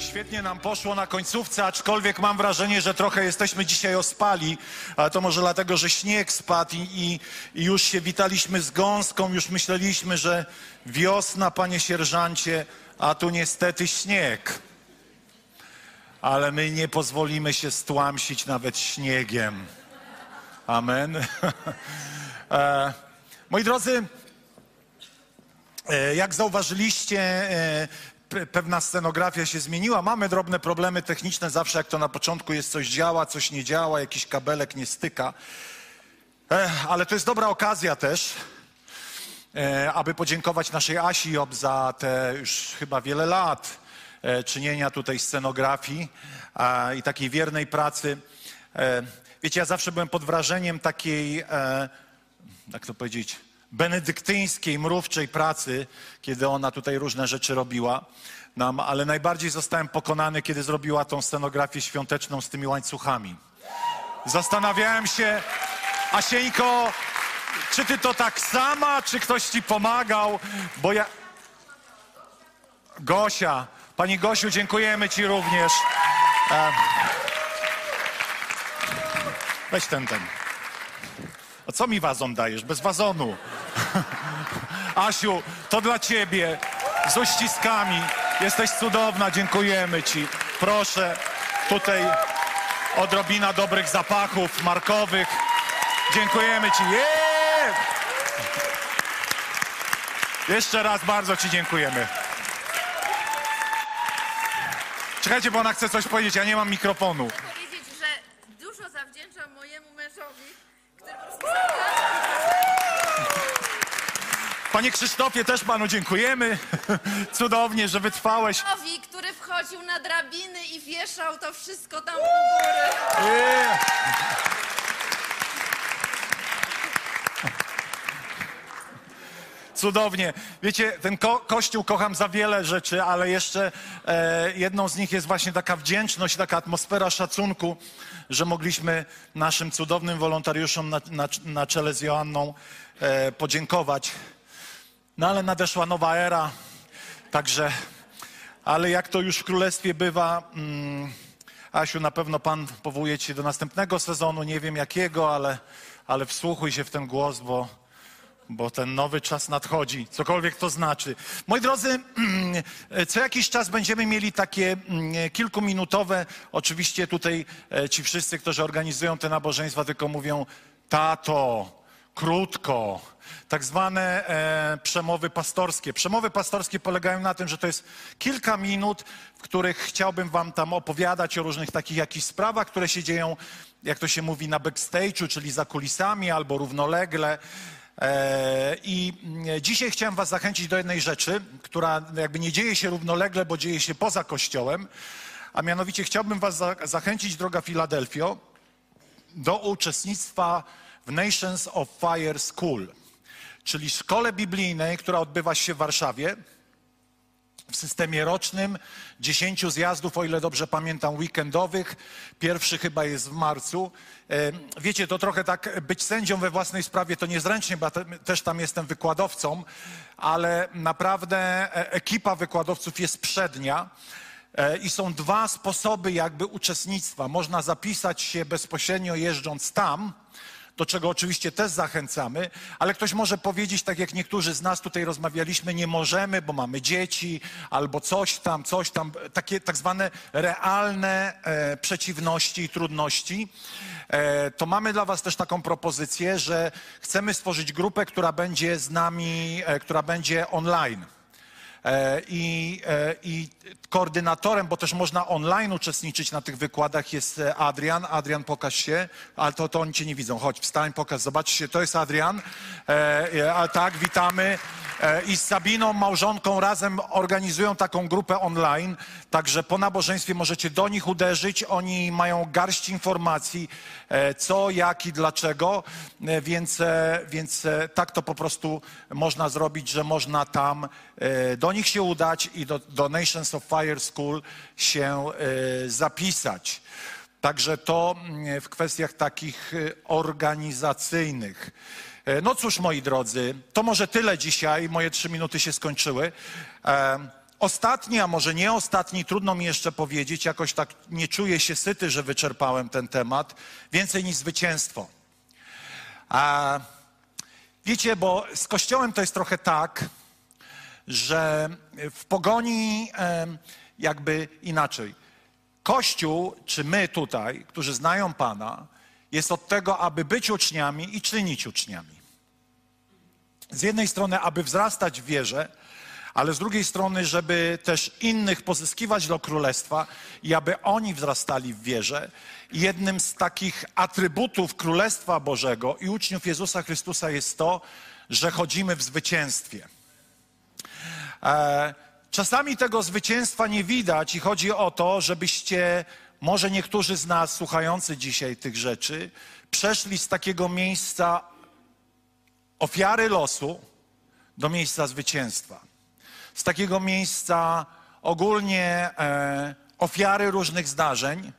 Świetnie nam poszło na końcówce, aczkolwiek mam wrażenie, że trochę jesteśmy dzisiaj ospali, ale to może dlatego, że śnieg spadł i, i, i już się witaliśmy z gąską, już myśleliśmy, że wiosna, panie sierżancie, a tu niestety śnieg. Ale my nie pozwolimy się stłamsić nawet śniegiem. Amen. e, moi drodzy, e, jak zauważyliście, e, pewna scenografia się zmieniła. Mamy drobne problemy techniczne zawsze, jak to na początku jest coś działa, coś nie działa, jakiś kabelek nie styka. Ale to jest dobra okazja też, e, aby podziękować naszej Asi Job za te już chyba wiele lat e, czynienia tutaj scenografii i takiej wiernej pracy. E, wiecie, ja zawsze byłem pod wrażeniem takiej, jak to powiedzieć, benedyktyńskiej, mrówczej pracy, kiedy ona tutaj różne rzeczy robiła nam, ale najbardziej zostałem pokonany, kiedy zrobiła tą scenografię świąteczną z tymi łańcuchami. Zastanawiałem się, Asieńko, czy ty to tak sama, czy ktoś ci pomagał, bo ja... Gosia, Pani Gosiu, dziękujemy Ci również. Weź ten, ten. A co mi wazon dajesz? Bez wazonu. Asiu, to dla ciebie. Z uściskami. Jesteś cudowna, dziękujemy ci. Proszę, tutaj odrobina dobrych zapachów markowych. Dziękujemy ci. Yeah! Jeszcze raz bardzo ci dziękujemy. Czekajcie, bo ona chce coś powiedzieć, ja nie mam mikrofonu. powiedzieć, że dużo zawdzięczam mojemu mężowi, który Panie Krzysztofie, też panu dziękujemy. Cudownie, że wytrwałeś. Krzysztofowi, który wchodził na drabiny i wieszał to wszystko tam u góry. Yeah. Cudownie. Wiecie, ten ko kościół kocham za wiele rzeczy, ale jeszcze e, jedną z nich jest właśnie taka wdzięczność, taka atmosfera szacunku, że mogliśmy naszym cudownym wolontariuszom na, na, na czele z Joanną e, podziękować. No ale nadeszła nowa era, także, ale jak to już w królestwie bywa, mm, Asiu, na pewno Pan powołuje Cię do następnego sezonu, nie wiem jakiego, ale, ale wsłuchuj się w ten głos, bo, bo ten nowy czas nadchodzi, cokolwiek to znaczy. Moi drodzy, co jakiś czas będziemy mieli takie mm, kilkuminutowe, oczywiście tutaj e, ci wszyscy, którzy organizują te nabożeństwa, tylko mówią, tato, krótko, tak zwane e, przemowy pastorskie. Przemowy pastorskie polegają na tym, że to jest kilka minut, w których chciałbym wam tam opowiadać o różnych takich jakichś sprawach, które się dzieją, jak to się mówi, na backstage'u, czyli za kulisami albo równolegle. E, I mm, dzisiaj chciałem was zachęcić do jednej rzeczy, która jakby nie dzieje się równolegle, bo dzieje się poza kościołem, a mianowicie chciałbym was za zachęcić, droga Filadelfio, do uczestnictwa Nations of Fire School, czyli szkole biblijnej, która odbywa się w Warszawie w systemie rocznym, dziesięciu zjazdów, o ile dobrze pamiętam, weekendowych. Pierwszy chyba jest w marcu. Wiecie, to trochę tak być sędzią we własnej sprawie to niezręcznie, bo też tam jestem wykładowcą, ale naprawdę e, ekipa wykładowców jest przednia. E, I są dwa sposoby jakby uczestnictwa. Można zapisać się bezpośrednio jeżdżąc tam, do czego oczywiście też zachęcamy, ale ktoś może powiedzieć, tak jak niektórzy z nas tutaj rozmawialiśmy, nie możemy, bo mamy dzieci, albo coś tam, coś tam, takie tak zwane realne e, przeciwności i trudności. E, to mamy dla Was też taką propozycję, że chcemy stworzyć grupę, która będzie z nami, e, która będzie online. E, I, e, I koordynatorem, bo też można online uczestniczyć na tych wykładach, jest e, Adrian. Adrian, pokaż się, ale to, to oni cię nie widzą. Chodź, wstań, pokaż, zobaczcie, to jest Adrian. A tak, witamy. I z Sabiną, małżonką, razem organizują taką grupę online. Także po nabożeństwie możecie do nich uderzyć. Oni mają garść informacji, co, jak i dlaczego. Więc, więc tak to po prostu można zrobić, że można tam do nich się udać i do, do Nations of Fire School się zapisać. Także to mm, w kwestiach takich organizacyjnych. E, no cóż, moi drodzy, to może tyle dzisiaj. Moje trzy minuty się skończyły. E, ostatni, a może nie ostatni, trudno mi jeszcze powiedzieć. Jakoś tak nie czuję się syty, że wyczerpałem ten temat. Więcej niż zwycięstwo. E, wiecie, bo z Kościołem to jest trochę tak, że w pogoni jakby inaczej. Kościół, czy my tutaj, którzy znają Pana, jest od tego, aby być uczniami i czynić uczniami. Z jednej strony, aby wzrastać w wierze, ale z drugiej strony, żeby też innych pozyskiwać do królestwa i aby oni wzrastali w wierze. Jednym z takich atrybutów Królestwa Bożego i uczniów Jezusa Chrystusa jest to, że chodzimy w zwycięstwie. E, czasami tego zwycięstwa nie widać i chodzi o to, żebyście może niektórzy z nas słuchający dzisiaj tych rzeczy przeszli z takiego miejsca ofiary losu do miejsca zwycięstwa. Z takiego miejsca ogólnie e, ofiary różnych zdarzeń,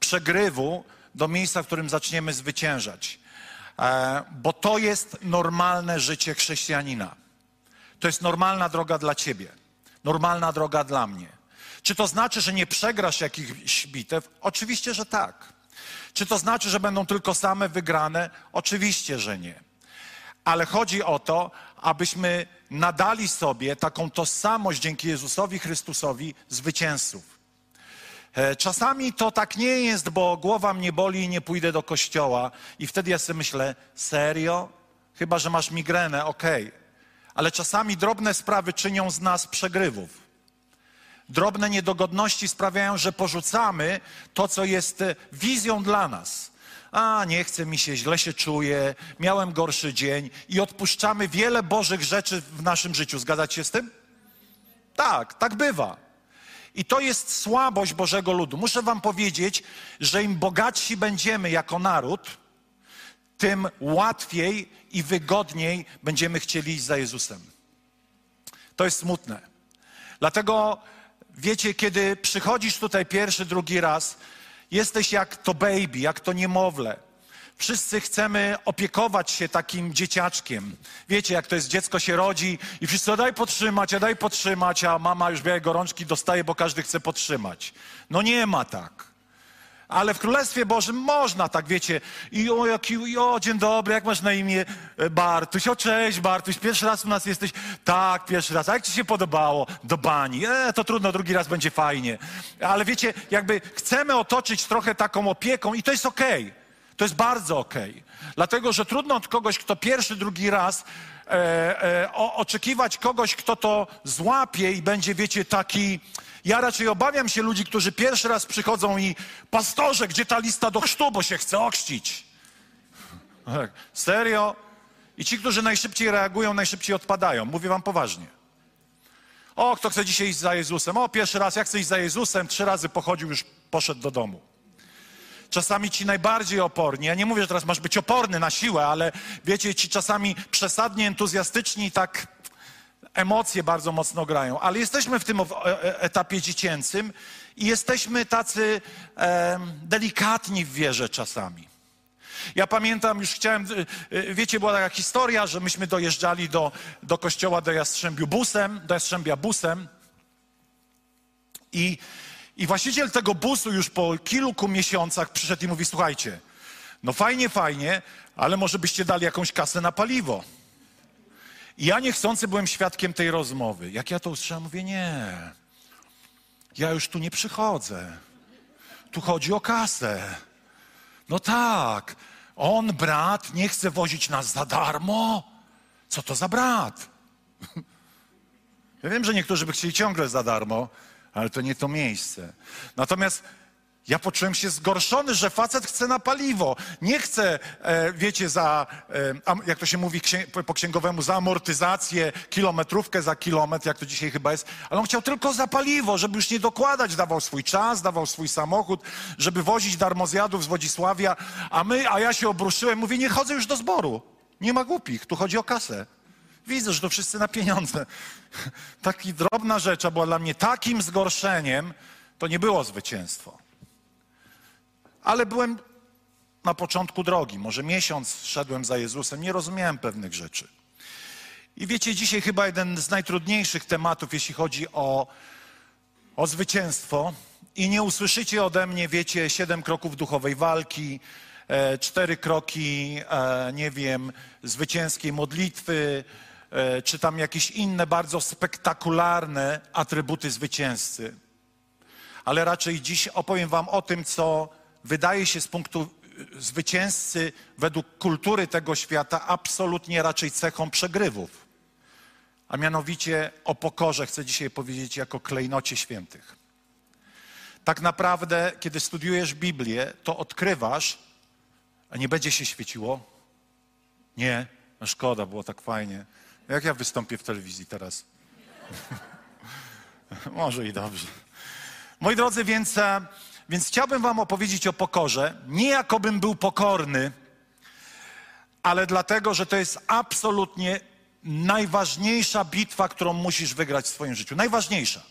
przegrywu do miejsca, w którym zaczniemy zwyciężać. E, bo to jest normalne życie chrześcijanina. To jest normalna droga dla ciebie, normalna droga dla mnie. Czy to znaczy, że nie przegrasz jakichś bitew? Oczywiście, że tak. Czy to znaczy, że będą tylko same wygrane? Oczywiście, że nie. Ale chodzi o to, abyśmy nadali sobie taką tożsamość dzięki Jezusowi Chrystusowi zwycięzców. E, czasami to tak nie jest, bo głowa mnie boli i nie pójdę do kościoła. I wtedy ja sobie myślę, serio? Chyba, że masz migrenę, okej. Okay. Ale czasami drobne sprawy czynią z nas przegrywów. Drobne niedogodności sprawiają, że porzucamy to, co jest e, wizją dla nas. A, nie chce mi się, źle się czuję, miałem gorszy dzień i odpuszczamy wiele Bożych rzeczy w naszym życiu. Zgadzacie się z tym? Tak, tak bywa. I to jest słabość Bożego ludu. Muszę Wam powiedzieć, że im bogatsi będziemy jako naród, tym łatwiej i wygodniej będziemy chcieli iść za Jezusem. To jest smutne. Dlatego Wiecie, kiedy przychodzisz tutaj pierwszy, drugi raz, jesteś jak to baby, jak to niemowlę. Wszyscy chcemy opiekować się takim dzieciaczkiem. Wiecie, jak to jest, dziecko się rodzi i wszyscy, daj podtrzymać, a daj podtrzymać, a mama już białe gorączki dostaje, bo każdy chce podtrzymać. No nie ma tak. Ale w Królestwie Bożym można tak, wiecie. I o, jaki, o, dzień dobry, jak masz na imię? E, Bartuś. O, cześć Bartuś, pierwszy raz u nas jesteś? Tak, pierwszy raz. A jak ci się podobało? Do bani. E, to trudno, drugi raz będzie fajnie. Ale wiecie, jakby chcemy otoczyć trochę taką opieką i to jest okej. Okay. To jest bardzo okej. Okay. Dlatego, że trudno od kogoś, kto pierwszy, drugi raz e, e, o, oczekiwać kogoś, kto to złapie i będzie, wiecie, taki ja raczej obawiam się ludzi, którzy pierwszy raz przychodzą i pastorze, gdzie ta lista do chrztu, bo się chce ochrzcić. Tak, serio? I ci, którzy najszybciej reagują, najszybciej odpadają. Mówię wam poważnie. O, kto chce dzisiaj iść za Jezusem? O, pierwszy raz, ja chcę iść za Jezusem, trzy razy pochodził, już poszedł do domu. Czasami ci najbardziej oporni, ja nie mówię, że teraz masz być oporny na siłę, ale wiecie, ci czasami przesadnie entuzjastyczni tak emocje bardzo mocno grają, ale jesteśmy w tym e, e, etapie dziecięcym i jesteśmy tacy delikatni w wierze czasami. Ja pamiętam, już chciałem, e, wiecie, była taka historia, że myśmy dojeżdżali do, do kościoła do Jastrzębiu busem, do Jastrzębia busem i, i właściciel tego busu już po kilku miesiącach przyszedł i mówi, słuchajcie, no fajnie, fajnie, ale może byście dali jakąś kasę na paliwo. Ja niechcący byłem świadkiem tej rozmowy. Jak ja to usłyszałem, mówię, nie, ja już tu nie przychodzę. Tu chodzi o kasę. No tak, on, brat, nie chce wozić nas za darmo. Co to za brat? Ja wiem, że niektórzy by chcieli ciągle za darmo, ale to nie to miejsce. Natomiast ja poczułem się zgorszony, że facet chce na paliwo. Nie chce, e, wiecie, za, e, jak to się mówi księ, po- księgowemu, za amortyzację, kilometrówkę za kilometr, jak to dzisiaj chyba jest, ale on chciał tylko za paliwo, żeby już nie dokładać, dawał swój czas, dawał swój samochód, żeby wozić darmozjadów z Wodzisławia, a my, a ja się obruszyłem, mówię, nie chodzę już do zboru. Nie ma głupich, tu chodzi o kasę. Widzę, że to wszyscy na pieniądze. Taki drobna rzecz, była dla mnie takim zgorszeniem, to nie było zwycięstwo. Ale byłem na początku drogi, może miesiąc szedłem za Jezusem, nie rozumiałem pewnych rzeczy. I wiecie, dzisiaj chyba jeden z najtrudniejszych tematów, jeśli chodzi o, o zwycięstwo. I nie usłyszycie ode mnie, wiecie, siedem kroków duchowej walki, e, cztery kroki, e, nie wiem, zwycięskiej modlitwy, e, czy tam jakieś inne bardzo spektakularne atrybuty zwycięzcy ale raczej dziś opowiem Wam o tym, co wydaje się z punktu y, zwycięzcy według kultury tego świata absolutnie raczej cechą przegrywów. A mianowicie o pokorze chcę dzisiaj powiedzieć jako klejnocie świętych. Tak naprawdę, kiedy studiujesz Biblię, to odkrywasz, a nie będzie się świeciło? Nie, no szkoda, było tak fajnie. Jak ja wystąpię w telewizji teraz? Może i dobrze. Moi drodzy, więc, e, więc chciałbym Wam opowiedzieć o pokorze. Nie jakobym był pokorny, ale dlatego, że to jest absolutnie najważniejsza bitwa, którą musisz wygrać w swoim życiu. Najważniejsza.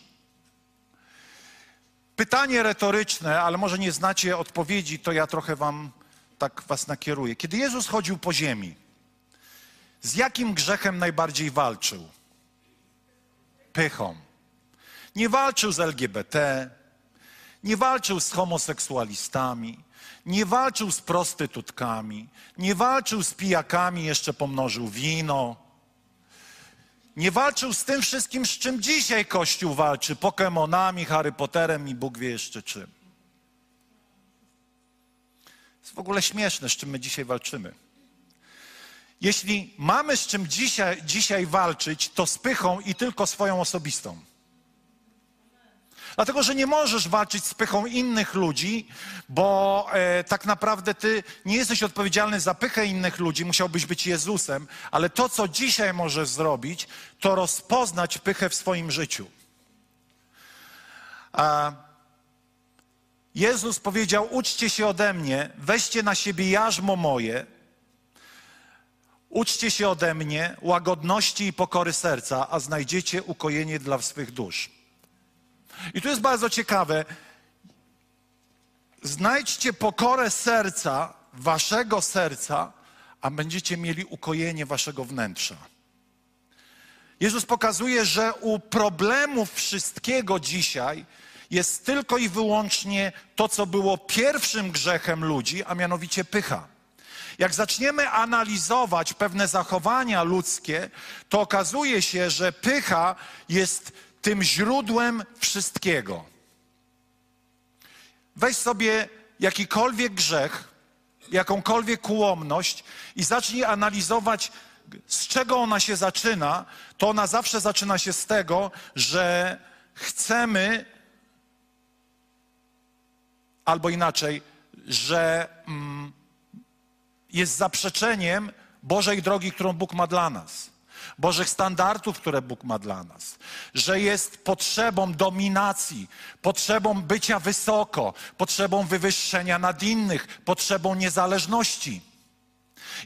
Pytanie retoryczne, ale może nie znacie odpowiedzi, to ja trochę Wam tak Was nakieruję. Kiedy Jezus chodził po ziemi, z jakim grzechem najbardziej walczył? Pychą. Nie walczył z LGBT, nie walczył z homoseksualistami, nie walczył z prostytutkami, nie walczył z pijakami, jeszcze pomnożył wino. Nie walczył z tym wszystkim, z czym dzisiaj Kościół walczy, Pokemonami, Harry Potterem i Bóg wie jeszcze czym. Jest w ogóle śmieszne, z czym my dzisiaj walczymy. Jeśli mamy z czym dzisiaj, dzisiaj walczyć, to z pychą i tylko swoją osobistą. Dlatego, że nie możesz walczyć z pychą innych ludzi, bo e, tak naprawdę ty nie jesteś odpowiedzialny za pychę innych ludzi, musiałbyś być Jezusem, ale to, co dzisiaj możesz zrobić, to rozpoznać pychę w swoim życiu. A Jezus powiedział: Uczcie się ode mnie, weźcie na siebie jarzmo moje, uczcie się ode mnie łagodności i pokory serca, a znajdziecie ukojenie dla swych dusz. I tu jest bardzo ciekawe. Znajdźcie pokorę serca, waszego serca, a będziecie mieli ukojenie waszego wnętrza. Jezus pokazuje, że u problemów wszystkiego dzisiaj jest tylko i wyłącznie to, co było pierwszym grzechem ludzi, a mianowicie pycha. Jak zaczniemy analizować pewne zachowania ludzkie, to okazuje się, że pycha jest tym źródłem wszystkiego. Weź sobie jakikolwiek grzech, jakąkolwiek ułomność i zacznij analizować, z czego ona się zaczyna, to ona zawsze zaczyna się z tego, że chcemy, albo inaczej, że mm, jest zaprzeczeniem Bożej drogi, którą Bóg ma dla nas. Bożych standardów, które Bóg ma dla nas, że jest potrzebą dominacji, potrzebą bycia wysoko, potrzebą wywyższenia nad innych, potrzebą niezależności.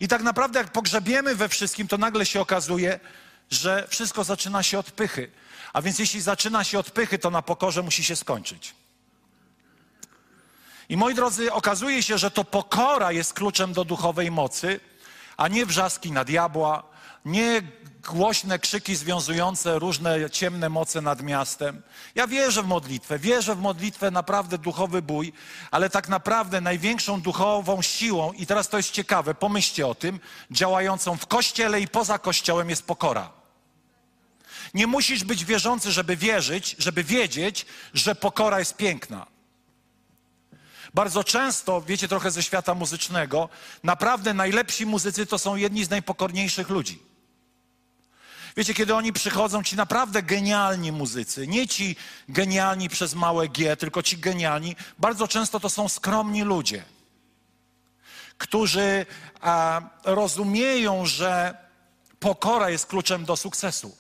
I tak naprawdę, jak pogrzebiemy we wszystkim, to nagle się okazuje, że wszystko zaczyna się od pychy. A więc jeśli zaczyna się od pychy, to na pokorze musi się skończyć. I moi drodzy, okazuje się, że to pokora jest kluczem do duchowej mocy, a nie wrzaski na diabła, nie głośne krzyki związujące różne ciemne moce nad miastem. Ja wierzę w modlitwę, wierzę w modlitwę, naprawdę duchowy bój, ale tak naprawdę największą duchową siłą, i teraz to jest ciekawe, pomyślcie o tym, działającą w kościele i poza kościołem jest pokora. Nie musisz być wierzący, żeby wierzyć, żeby wiedzieć, że pokora jest piękna. Bardzo często, wiecie trochę ze świata muzycznego, naprawdę najlepsi muzycy to są jedni z najpokorniejszych ludzi. Wiecie, kiedy oni przychodzą, ci naprawdę genialni muzycy, nie ci genialni przez małe G, tylko ci genialni, bardzo często to są skromni ludzie, którzy a, rozumieją, że pokora jest kluczem do sukcesu.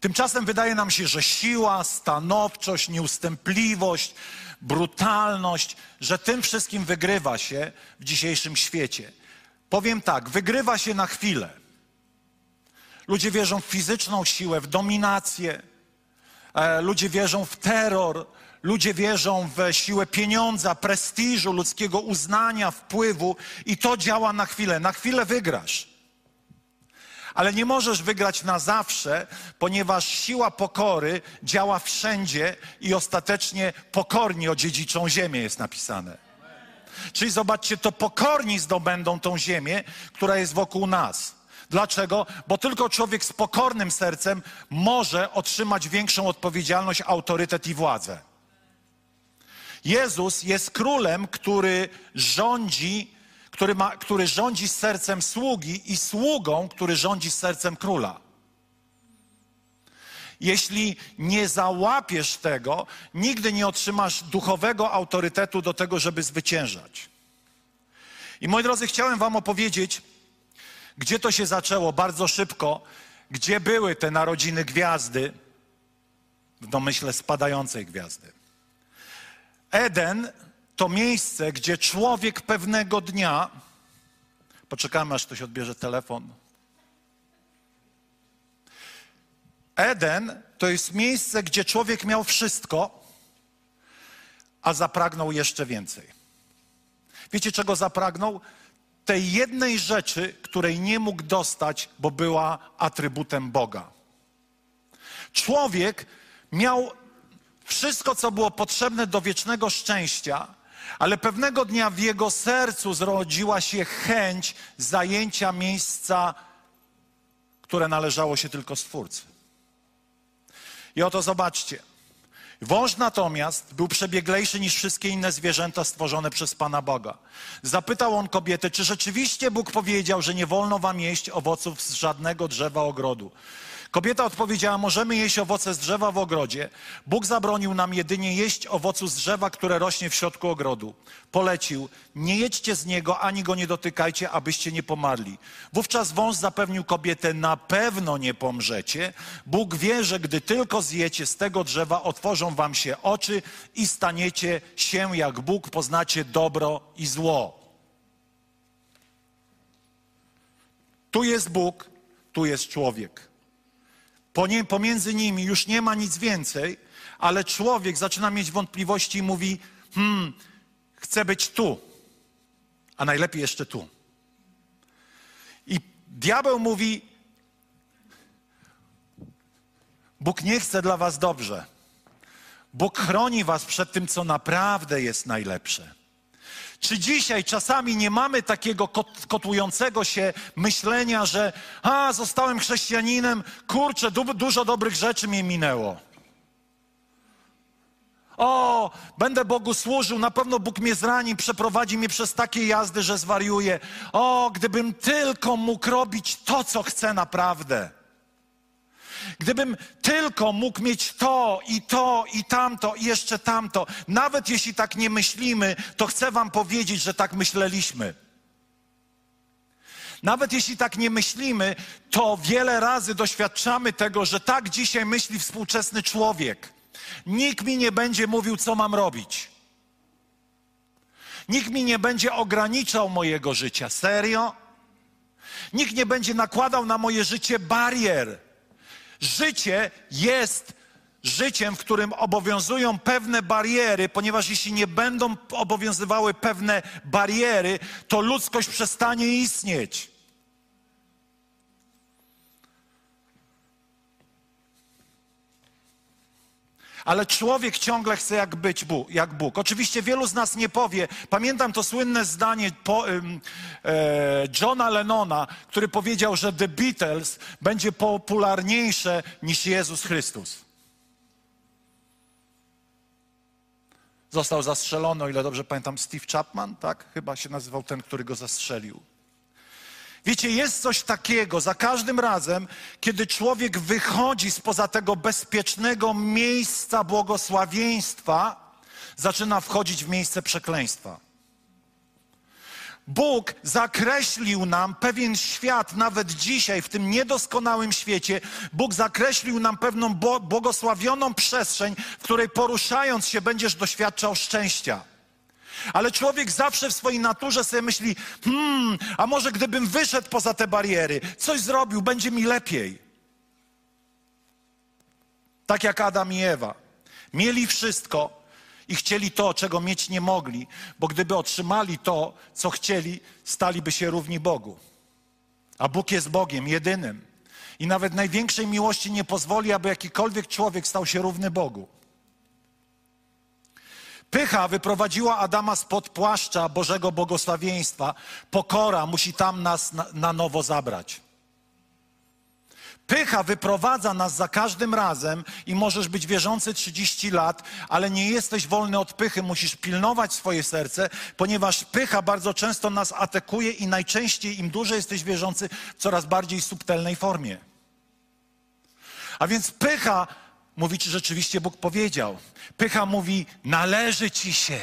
Tymczasem wydaje nam się, że siła, stanowczość, nieustępliwość, brutalność, że tym wszystkim wygrywa się w dzisiejszym świecie. Powiem tak, wygrywa się na chwilę. Ludzie wierzą w fizyczną siłę, w dominację. E, ludzie wierzą w terror. Ludzie wierzą w siłę pieniądza, prestiżu, ludzkiego uznania, wpływu i to działa na chwilę. Na chwilę wygrasz. Ale nie możesz wygrać na zawsze, ponieważ siła pokory działa wszędzie i ostatecznie pokorni odziedziczą ziemię jest napisane. Czyli zobaczcie, to pokorni zdobędą tą ziemię, która jest wokół nas. Dlaczego? Bo tylko człowiek z pokornym sercem może otrzymać większą odpowiedzialność, autorytet i władzę. Jezus jest królem, który rządzi, który, ma, który rządzi sercem sługi i sługą, który rządzi sercem króla. Jeśli nie załapiesz tego, nigdy nie otrzymasz duchowego autorytetu do tego, żeby zwyciężać. I moi drodzy, chciałem Wam opowiedzieć, gdzie to się zaczęło bardzo szybko, gdzie były te narodziny gwiazdy, w domyśle spadającej gwiazdy. Eden to miejsce, gdzie człowiek pewnego dnia, poczekamy aż ktoś odbierze telefon. Eden to jest miejsce, gdzie człowiek miał wszystko, a zapragnął jeszcze więcej. Wiecie, czego zapragnął? Tej jednej rzeczy, której nie mógł dostać, bo była atrybutem Boga. Człowiek miał wszystko, co było potrzebne do wiecznego szczęścia, ale pewnego dnia w jego sercu zrodziła się chęć zajęcia miejsca, które należało się tylko Stwórcy. I oto zobaczcie. Wąż natomiast był przebieglejszy niż wszystkie inne zwierzęta stworzone przez Pana Boga. Zapytał on kobietę, czy rzeczywiście Bóg powiedział, że nie wolno wam jeść owoców z żadnego drzewa ogrodu. Kobieta odpowiedziała: Możemy jeść owoce z drzewa w ogrodzie. Bóg zabronił nam jedynie jeść owocu z drzewa, które rośnie w środku ogrodu. Polecił: Nie jedźcie z niego, ani go nie dotykajcie, abyście nie pomarli. Wówczas wąż zapewnił kobietę: Na pewno nie pomrzecie. Bóg wie, że gdy tylko zjecie z tego drzewa, otworzą wam się oczy i staniecie się jak Bóg, poznacie dobro i zło. Tu jest Bóg, tu jest człowiek. Pomiędzy nimi już nie ma nic więcej, ale człowiek zaczyna mieć wątpliwości i mówi: Hmm, chcę być tu, a najlepiej jeszcze tu. I diabeł mówi: Bóg nie chce dla was dobrze. Bóg chroni was przed tym, co naprawdę jest najlepsze. Czy dzisiaj czasami nie mamy takiego kotłującego się myślenia, że a, zostałem chrześcijaninem, kurczę, du dużo dobrych rzeczy mi minęło. O, będę Bogu służył, na pewno Bóg mnie zrani, przeprowadzi mnie przez takie jazdy, że zwariuję. O, gdybym tylko mógł robić to, co chcę naprawdę. Gdybym tylko mógł mieć to i to i tamto i jeszcze tamto, nawet jeśli tak nie myślimy, to chcę Wam powiedzieć, że tak myśleliśmy. Nawet jeśli tak nie myślimy, to wiele razy doświadczamy tego, że tak dzisiaj myśli współczesny człowiek. Nikt mi nie będzie mówił, co mam robić. Nikt mi nie będzie ograniczał mojego życia. Serio? Nikt nie będzie nakładał na moje życie barier. Życie jest życiem, w którym obowiązują pewne bariery, ponieważ jeśli nie będą obowiązywały pewne bariery, to ludzkość przestanie istnieć. Ale człowiek ciągle chce jak być Bóg, jak Bóg. Oczywiście wielu z nas nie powie. Pamiętam to słynne zdanie po, e, Johna Lennona, który powiedział, że The Beatles będzie popularniejsze niż Jezus Chrystus. Został zastrzelony, o ile dobrze pamiętam, Steve Chapman, tak? Chyba się nazywał ten, który go zastrzelił. Wiecie, jest coś takiego za każdym razem, kiedy człowiek wychodzi spoza tego bezpiecznego miejsca błogosławieństwa, zaczyna wchodzić w miejsce przekleństwa. Bóg zakreślił nam pewien świat, nawet dzisiaj, w tym niedoskonałym świecie. Bóg zakreślił nam pewną błogosławioną przestrzeń, w której poruszając się będziesz doświadczał szczęścia. Ale człowiek zawsze w swojej naturze sobie myśli: hmm, a może gdybym wyszedł poza te bariery, coś zrobił, będzie mi lepiej. Tak jak Adam i Ewa. Mieli wszystko, i chcieli to, czego mieć nie mogli, bo gdyby otrzymali to, co chcieli, staliby się równi Bogu. A Bóg jest Bogiem jedynym. I nawet największej miłości nie pozwoli, aby jakikolwiek człowiek stał się równy Bogu. Pycha wyprowadziła Adama spod płaszcza Bożego błogosławieństwa. Pokora musi tam nas na, na nowo zabrać. Pycha wyprowadza nas za każdym razem i możesz być wierzący 30 lat, ale nie jesteś wolny od pychy, musisz pilnować swoje serce, ponieważ pycha bardzo często nas atakuje i najczęściej im dłużej jesteś wierzący w coraz bardziej subtelnej formie. A więc pycha mówi, czy rzeczywiście Bóg powiedział. Pycha mówi, należy ci się.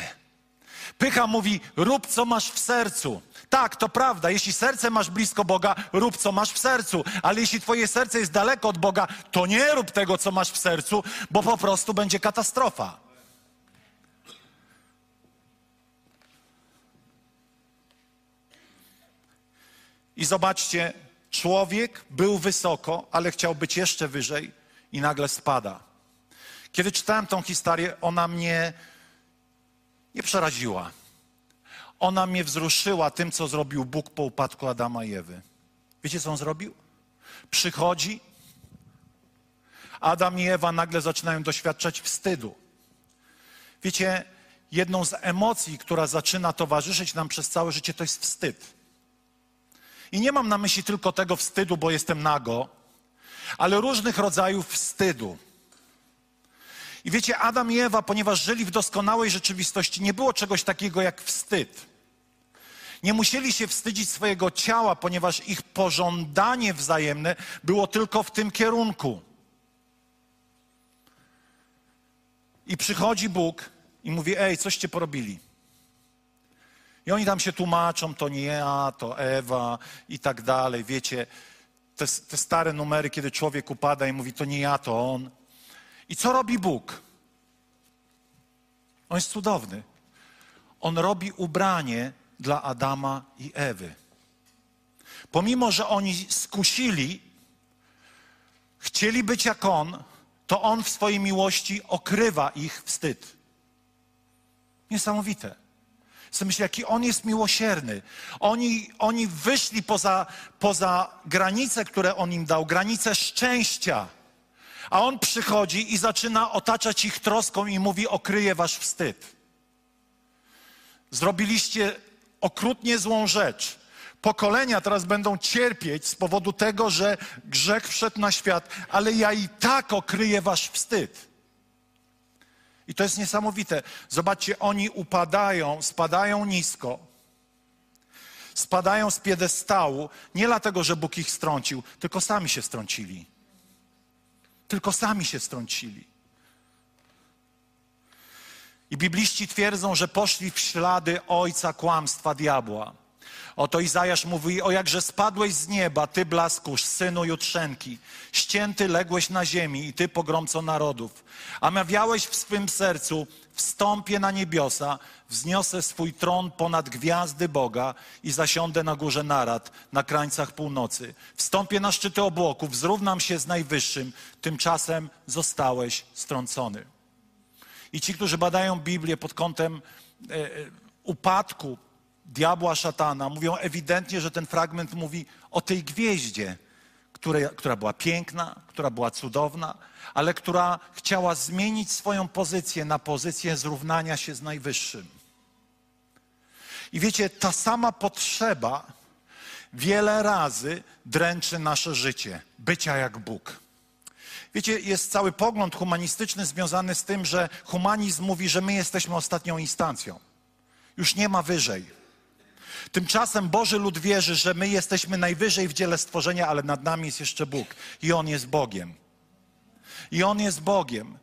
Pycha mówi, rób co masz w sercu. Tak, to prawda. Jeśli serce masz blisko Boga, rób co masz w sercu. Ale jeśli twoje serce jest daleko od Boga, to nie rób tego, co masz w sercu, bo po prostu będzie katastrofa. I zobaczcie, człowiek był wysoko, ale chciał być jeszcze wyżej i nagle spada. Kiedy czytałem tą historię, ona mnie nie przeraziła ona mnie wzruszyła tym, co zrobił Bóg po upadku Adama i Ewy. Wiecie, co on zrobił? Przychodzi, Adam i Ewa nagle zaczynają doświadczać wstydu. Wiecie, jedną z emocji, która zaczyna towarzyszyć nam przez całe życie, to jest wstyd. I nie mam na myśli tylko tego wstydu, bo jestem nago, ale różnych rodzajów wstydu. I wiecie, Adam i Ewa, ponieważ żyli w doskonałej rzeczywistości, nie było czegoś takiego jak wstyd. Nie musieli się wstydzić swojego ciała, ponieważ ich pożądanie wzajemne było tylko w tym kierunku. I przychodzi Bóg i mówi: Ej, coście porobili? I oni tam się tłumaczą, to nie ja, to Ewa i tak dalej. Wiecie, te, te stare numery, kiedy człowiek upada i mówi, to nie ja, to on. I co robi Bóg? On jest cudowny. On robi ubranie dla Adama i Ewy. Pomimo, że oni skusili, chcieli być jak on, to on w swojej miłości okrywa ich wstyd. Niesamowite. Sobie myślę, jaki on jest miłosierny. Oni, oni wyszli poza, poza granice, które on im dał, granice szczęścia. A on przychodzi i zaczyna otaczać ich troską i mówi: Okryję wasz wstyd. Zrobiliście okrutnie złą rzecz. Pokolenia teraz będą cierpieć z powodu tego, że grzech wszedł na świat, ale ja i tak okryję wasz wstyd. I to jest niesamowite. Zobaczcie, oni upadają, spadają nisko, spadają z piedestału, nie dlatego, że Bóg ich strącił, tylko sami się strącili. Tylko sami się strącili. I bibliści twierdzą, że poszli w ślady ojca kłamstwa diabła. Oto Izajasz mówi, o jakże spadłeś z nieba, ty blaskusz, synu jutrzenki. Ścięty ległeś na ziemi i ty pogromco narodów. A mawiałeś w swym sercu, wstąpię na niebiosa, wzniosę swój tron ponad gwiazdy Boga i zasiądę na górze narad, na krańcach północy. Wstąpię na szczyty obłoków, zrównam się z Najwyższym, tymczasem zostałeś strącony. I ci, którzy badają Biblię pod kątem e, e, upadku diabła, szatana, mówią ewidentnie, że ten fragment mówi o tej gwieździe, która, która była piękna, która była cudowna, ale która chciała zmienić swoją pozycję na pozycję zrównania się z Najwyższym. I wiecie, ta sama potrzeba wiele razy dręczy nasze życie bycia jak Bóg. Wiecie, jest cały pogląd humanistyczny związany z tym, że humanizm mówi, że my jesteśmy ostatnią instancją. Już nie ma wyżej. Tymczasem Boży lud wierzy, że my jesteśmy najwyżej w dziele stworzenia, ale nad nami jest jeszcze Bóg i On jest Bogiem. I On jest Bogiem.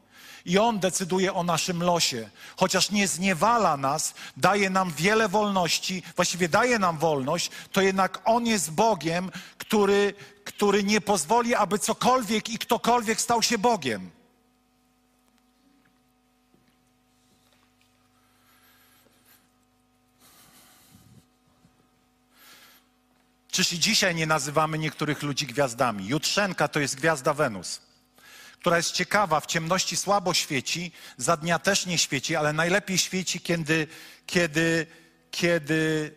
I On decyduje o naszym losie. Chociaż nie zniewala nas, daje nam wiele wolności, właściwie daje nam wolność, to jednak On jest Bogiem, który, który nie pozwoli, aby cokolwiek i ktokolwiek stał się Bogiem. Czyż i dzisiaj nie nazywamy niektórych ludzi gwiazdami? Jutrzenka to jest gwiazda Wenus, która jest ciekawa, w ciemności słabo świeci, za dnia też nie świeci, ale najlepiej świeci, kiedy, kiedy, kiedy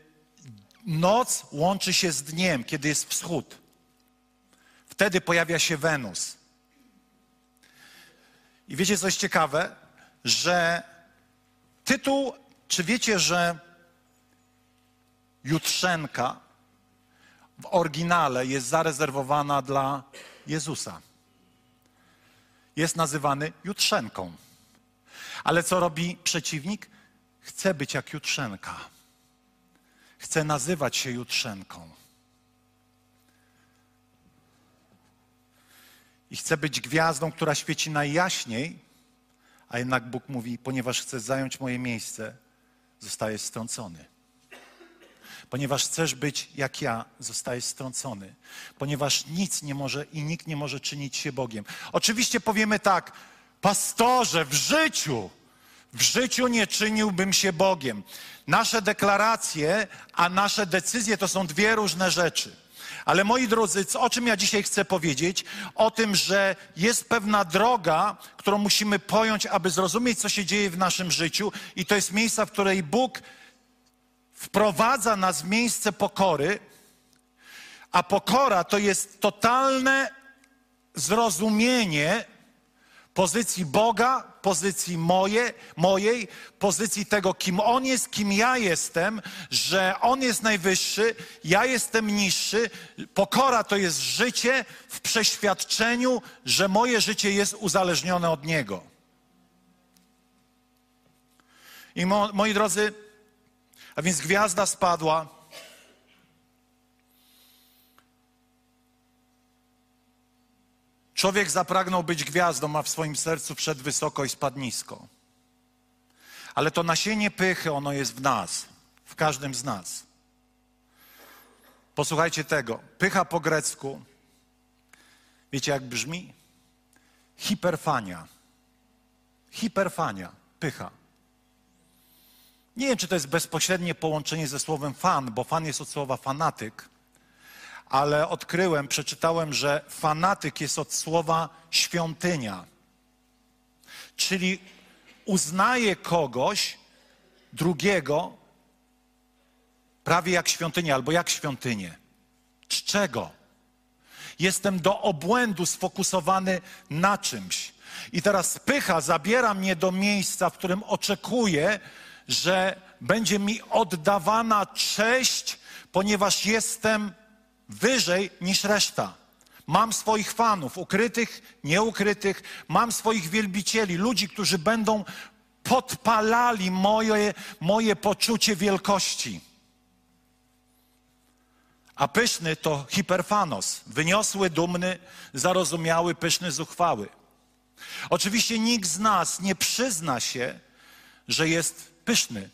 noc łączy się z dniem, kiedy jest wschód. Wtedy pojawia się Wenus. I wiecie, co jest ciekawe? Że tytuł, czy wiecie, że Jutrzenka w oryginale jest zarezerwowana dla Jezusa. Jest nazywany Jutrzenką. Ale co robi przeciwnik? Chce być jak Jutrzenka. Chce nazywać się Jutrzenką. I chce być gwiazdą, która świeci najjaśniej, a jednak Bóg mówi, ponieważ chcesz zająć moje miejsce, zostajesz strącony. Ponieważ chcesz być jak ja, zostajesz strącony. Ponieważ nic nie może i nikt nie może czynić się Bogiem. Oczywiście powiemy tak, pastorze, w życiu, w życiu nie czyniłbym się Bogiem. Nasze deklaracje, a nasze decyzje to są dwie różne rzeczy. Ale moi drodzy, o czym ja dzisiaj chcę powiedzieć? O tym, że jest pewna droga, którą musimy pojąć, aby zrozumieć, co się dzieje w naszym życiu, i to jest miejsca, w której Bóg wprowadza nas w miejsce pokory, a pokora to jest totalne zrozumienie pozycji Boga, pozycji moje, mojej, pozycji tego, kim On jest, kim ja jestem, że On jest najwyższy, ja jestem niższy. Pokora to jest życie w przeświadczeniu, że moje życie jest uzależnione od Niego. I mo, moi drodzy, a więc gwiazda spadła. Człowiek zapragnął być gwiazdą, a w swoim sercu wszedł wysoko i spadł nisko. Ale to nasienie pychy, ono jest w nas, w każdym z nas. Posłuchajcie tego. Pycha po grecku, wiecie jak brzmi? Hiperfania. Hiperfania, pycha. Nie wiem, czy to jest bezpośrednie połączenie ze słowem fan, bo fan jest od słowa fanatyk, ale odkryłem, przeczytałem, że fanatyk jest od słowa świątynia. Czyli uznaje kogoś drugiego prawie jak świątynię albo jak świątynię. Z czego? Jestem do obłędu sfokusowany na czymś. I teraz pycha zabiera mnie do miejsca, w którym oczekuję, że będzie mi oddawana cześć, ponieważ jestem wyżej niż reszta. Mam swoich fanów, ukrytych, nieukrytych, mam swoich wielbicieli, ludzi, którzy będą podpalali moje, moje poczucie wielkości. A pyszny to hiperfanos, wyniosły, dumny, zarozumiały, pyszny, zuchwały. Oczywiście nikt z nas nie przyzna się, że jest pyszny.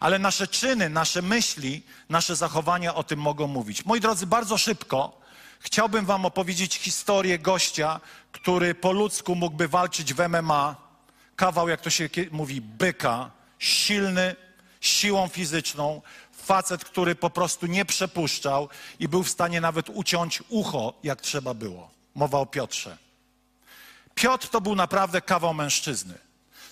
Ale nasze czyny, nasze myśli, nasze zachowania o tym mogą mówić. Moi drodzy, bardzo szybko chciałbym Wam opowiedzieć historię gościa, który po ludzku mógłby walczyć w MMA. Kawał, jak to się mówi, byka, silny, siłą fizyczną, facet, który po prostu nie przepuszczał i był w stanie nawet uciąć ucho, jak trzeba było. Mowa o Piotrze. Piotr to był naprawdę kawał mężczyzny.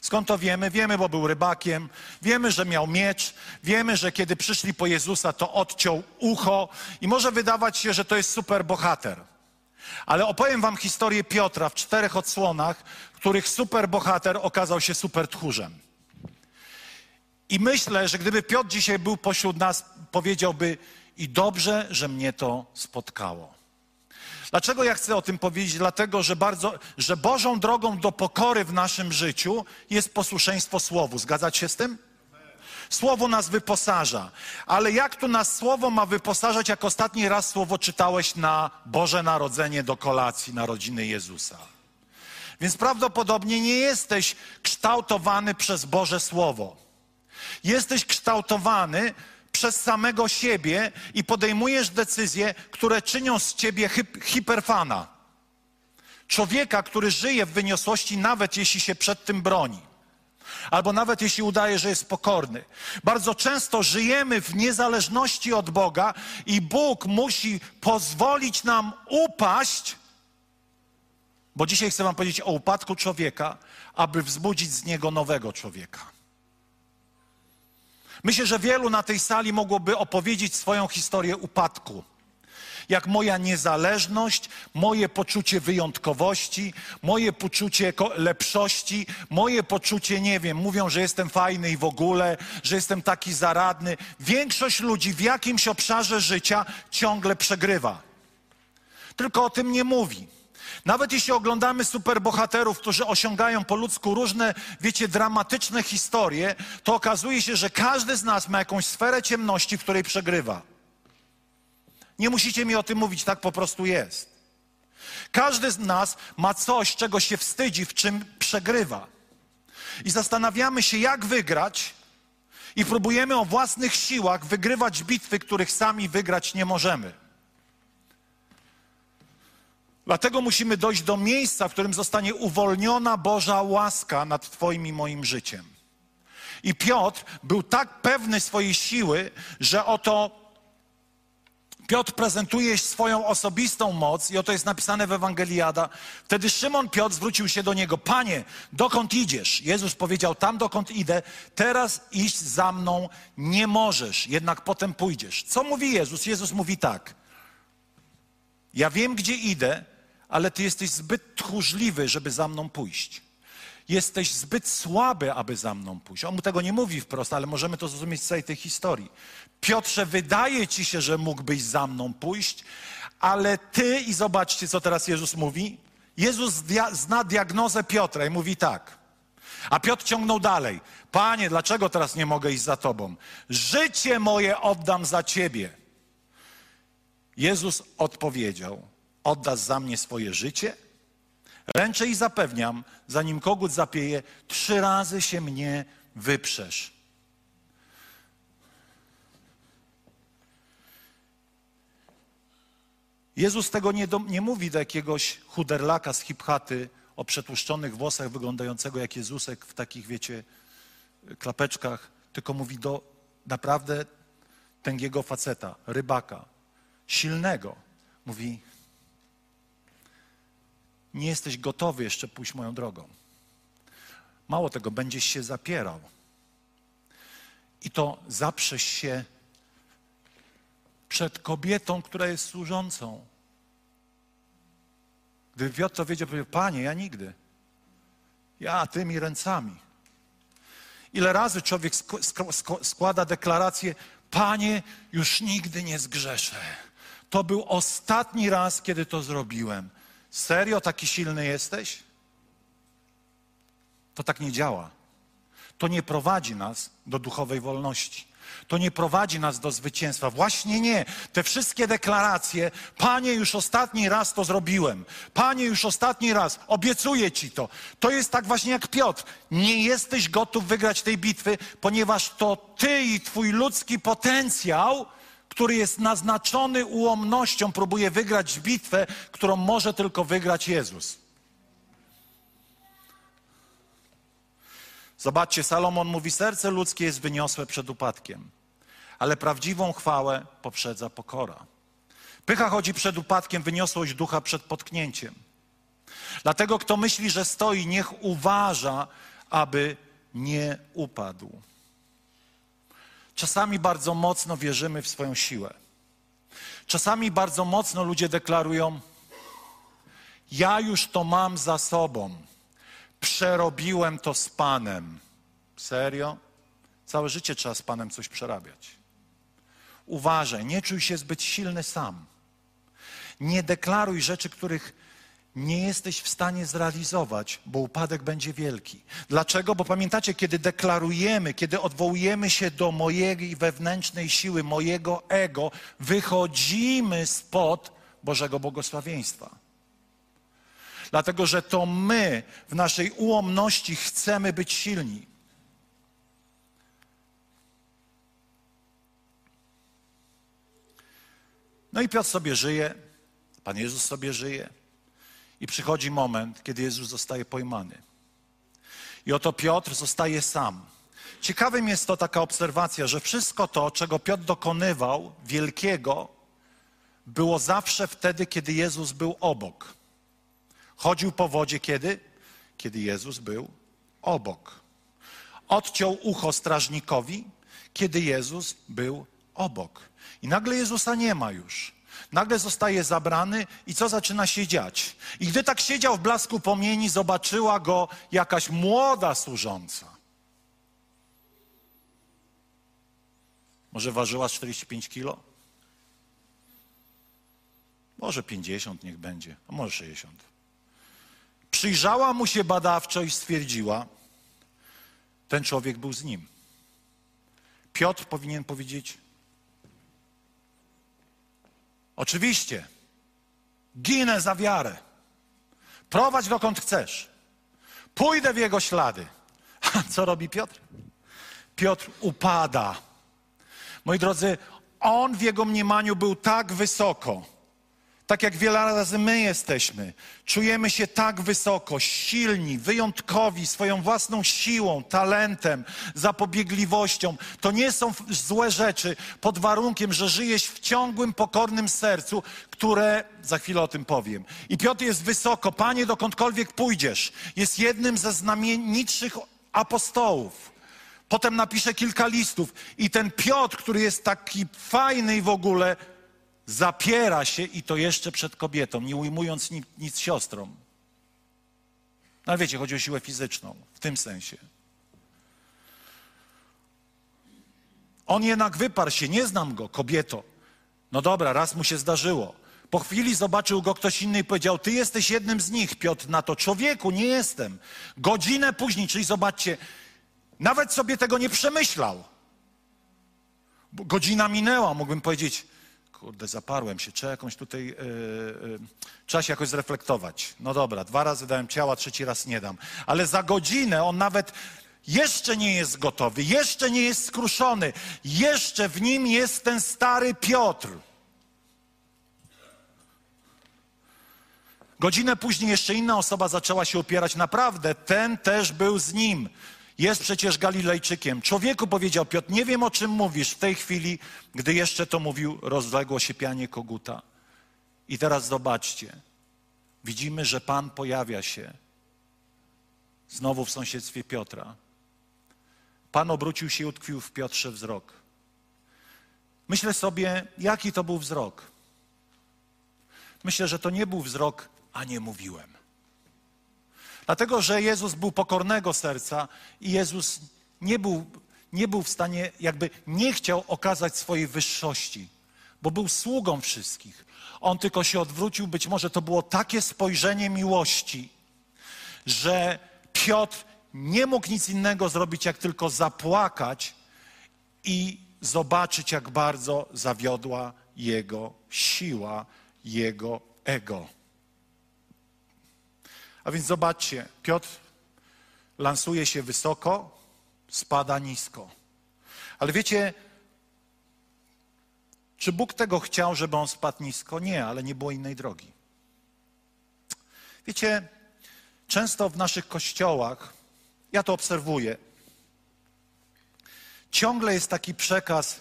Skąd to wiemy? Wiemy, bo był rybakiem, wiemy, że miał miecz, wiemy, że kiedy przyszli po Jezusa, to odciął ucho i może wydawać się, że to jest super bohater. Ale opowiem wam historię Piotra w czterech odsłonach, których super bohater okazał się super tchórzem. I myślę, że gdyby Piotr dzisiaj był pośród nas, powiedziałby i dobrze, że mnie to spotkało. Dlaczego ja chcę o tym powiedzieć? Dlatego, że, bardzo, że Bożą drogą do pokory w naszym życiu jest posłuszeństwo Słowu. Zgadzać się z tym? Słowo nas wyposaża. Ale jak tu nas Słowo ma wyposażać, jak ostatni raz Słowo czytałeś na Boże Narodzenie do kolacji narodziny Jezusa? Więc prawdopodobnie nie jesteś kształtowany przez Boże Słowo. Jesteś kształtowany przez samego siebie i podejmujesz decyzje, które czynią z ciebie hip- hiperfana. Człowieka, który żyje w wyniosłości, nawet jeśli się przed tym broni. Albo nawet jeśli udaje, że jest pokorny. Bardzo często żyjemy w niezależności od Boga i Bóg musi pozwolić nam upaść, bo dzisiaj chcę Wam powiedzieć o upadku człowieka, aby wzbudzić z niego nowego człowieka. Myślę, że wielu na tej sali mogłoby opowiedzieć swoją historię upadku. Jak moja niezależność, moje poczucie wyjątkowości, moje poczucie lepszości, moje poczucie, nie wiem, mówią, że jestem fajny i w ogóle, że jestem taki zaradny. Większość ludzi w jakimś obszarze życia ciągle przegrywa. Tylko o tym nie mówi. Nawet jeśli oglądamy superbohaterów, którzy osiągają po ludzku różne, wiecie, dramatyczne historie, to okazuje się, że każdy z nas ma jakąś sferę ciemności, w której przegrywa. Nie musicie mi o tym mówić, tak po prostu jest. Każdy z nas ma coś, czego się wstydzi, w czym przegrywa. I zastanawiamy się, jak wygrać, i próbujemy o własnych siłach wygrywać bitwy, których sami wygrać nie możemy. Dlatego musimy dojść do miejsca, w którym zostanie uwolniona Boża łaska nad Twoim i moim życiem. I Piotr był tak pewny swojej siły, że oto Piotr prezentuje swoją osobistą moc i oto jest napisane w Ewangeliada. Wtedy Szymon Piotr zwrócił się do niego: Panie, dokąd idziesz? Jezus powiedział: Tam dokąd idę, teraz iść za mną nie możesz, jednak potem pójdziesz. Co mówi Jezus? Jezus mówi tak. Ja wiem, gdzie idę, ale ty jesteś zbyt tchórzliwy, żeby za mną pójść. Jesteś zbyt słaby, aby za mną pójść. On mu tego nie mówi wprost, ale możemy to zrozumieć z całej tej historii. Piotrze, wydaje ci się, że mógłbyś za mną pójść, ale ty, i zobaczcie, co teraz Jezus mówi. Jezus dia- zna diagnozę Piotra i mówi tak. A Piotr ciągnął dalej. Panie, dlaczego teraz nie mogę iść za tobą? Życie moje oddam za ciebie. Jezus odpowiedział: Oddasz za mnie swoje życie? Ręczę i zapewniam, zanim kogut zapieje, trzy razy się mnie wyprzesz. Jezus tego nie, do, nie mówi do jakiegoś chuderlaka z hipchaty o przetłuszczonych włosach, wyglądającego jak Jezusek w takich, wiecie, klapeczkach, tylko mówi do naprawdę tęgiego faceta, rybaka, silnego. Mówi, nie jesteś gotowy jeszcze pójść moją drogą. Mało tego, będziesz się zapierał. I to zaprzesz się przed kobietą, która jest służącą. Gdyby Piotr to wiedział, powiedział, Panie, ja nigdy. Ja tymi ręcami. Ile razy człowiek sk- sk- sk- składa deklarację, Panie, już nigdy nie zgrzeszę. To był ostatni raz, kiedy to zrobiłem. Serio taki silny jesteś? To tak nie działa. To nie prowadzi nas do duchowej wolności. To nie prowadzi nas do zwycięstwa. Właśnie nie. Te wszystkie deklaracje, Panie, już ostatni raz to zrobiłem. Panie, już ostatni raz, obiecuję Ci to. To jest tak właśnie jak Piotr. Nie jesteś gotów wygrać tej bitwy, ponieważ to Ty i Twój ludzki potencjał, który jest naznaczony ułomnością, próbuje wygrać bitwę, którą może tylko wygrać Jezus. Zobaczcie, Salomon mówi: Serce ludzkie jest wyniosłe przed upadkiem, ale prawdziwą chwałę poprzedza pokora. Pycha chodzi przed upadkiem, wyniosłość ducha przed potknięciem. Dlatego, kto myśli, że stoi, niech uważa, aby nie upadł. Czasami bardzo mocno wierzymy w swoją siłę. Czasami bardzo mocno ludzie deklarują: Ja już to mam za sobą. Przerobiłem to z Panem. Serio? Całe życie trzeba z Panem coś przerabiać. Uważaj, nie czuj się zbyt silny sam. Nie deklaruj rzeczy, których nie jesteś w stanie zrealizować, bo upadek będzie wielki. Dlaczego? Bo pamiętacie, kiedy deklarujemy, kiedy odwołujemy się do mojej wewnętrznej siły, mojego ego, wychodzimy spod Bożego błogosławieństwa. Dlatego, że to my w naszej ułomności chcemy być silni. No i Piotr sobie żyje, Pan Jezus sobie żyje. I przychodzi moment, kiedy Jezus zostaje pojmany. I oto Piotr zostaje sam. Ciekawym jest to taka obserwacja, że wszystko to, czego Piotr dokonywał, wielkiego, było zawsze wtedy, kiedy Jezus był obok. Chodził po wodzie kiedy? Kiedy Jezus był obok. Odciął ucho strażnikowi, kiedy Jezus był obok. I nagle Jezusa nie ma już. Nagle zostaje zabrany i co zaczyna się dziać? I gdy tak siedział w blasku płomieni, zobaczyła go jakaś młoda służąca. Może ważyła 45 kilo? Może 50 niech będzie, a może 60. Przyjrzała mu się badawczo i stwierdziła, ten człowiek był z nim. Piotr powinien powiedzieć, Oczywiście. Ginę za wiarę. Prowadź dokąd chcesz. Pójdę w jego ślady. A co robi Piotr? Piotr upada. Moi drodzy, on w jego mniemaniu był tak wysoko, tak jak wiele razy my jesteśmy, czujemy się tak wysoko, silni, wyjątkowi swoją własną siłą, talentem, zapobiegliwością. To nie są złe rzeczy pod warunkiem, że żyjesz w ciągłym, pokornym sercu, które za chwilę o tym powiem. I Piotr jest wysoko, panie, dokądkolwiek pójdziesz. Jest jednym ze znamienitszych apostołów. Potem napisze kilka listów. I ten Piotr, który jest taki fajny i w ogóle, zapiera się i to jeszcze przed kobietą, nie ujmując nic, nic siostrą. No wiecie, chodzi o siłę fizyczną, w tym sensie. On jednak wyparł się, nie znam go, kobieto. No dobra, raz mu się zdarzyło. Po chwili zobaczył go ktoś inny i powiedział: Ty jesteś jednym z nich, Piotr, na to. Człowieku, nie jestem. Godzinę później, czyli zobaczcie, nawet sobie tego nie przemyślał. Godzina minęła, mógłbym powiedzieć: kurde, zaparłem się, trzeba jakąś tutaj, yy, yy, trzeba się jakoś zreflektować. No dobra, dwa razy dałem ciała, trzeci raz nie dam. Ale za godzinę on nawet jeszcze nie jest gotowy, jeszcze nie jest skruszony, jeszcze w nim jest ten stary Piotr. Godzinę później jeszcze inna osoba zaczęła się opierać. Naprawdę, ten też był z nim. Jest przecież Galilejczykiem. Człowieku powiedział Piotr, nie wiem o czym mówisz. W tej chwili, gdy jeszcze to mówił, rozległo się pianie koguta. I teraz zobaczcie. Widzimy, że Pan pojawia się znowu w sąsiedztwie Piotra. Pan obrócił się i utkwił w Piotrze wzrok. Myślę sobie, jaki to był wzrok. Myślę, że to nie był wzrok, a nie mówiłem. Dlatego, że Jezus był pokornego serca i Jezus nie był, nie był w stanie, jakby nie chciał okazać swojej wyższości, bo był sługą wszystkich. On tylko się odwrócił, być może to było takie spojrzenie miłości, że Piotr nie mógł nic innego zrobić, jak tylko zapłakać i zobaczyć, jak bardzo zawiodła jego siła, jego ego. A więc zobaczcie, Piotr lansuje się wysoko, spada nisko. Ale wiecie, czy Bóg tego chciał, żeby on spadł nisko? Nie, ale nie było innej drogi. Wiecie, często w naszych kościołach, ja to obserwuję, ciągle jest taki przekaz,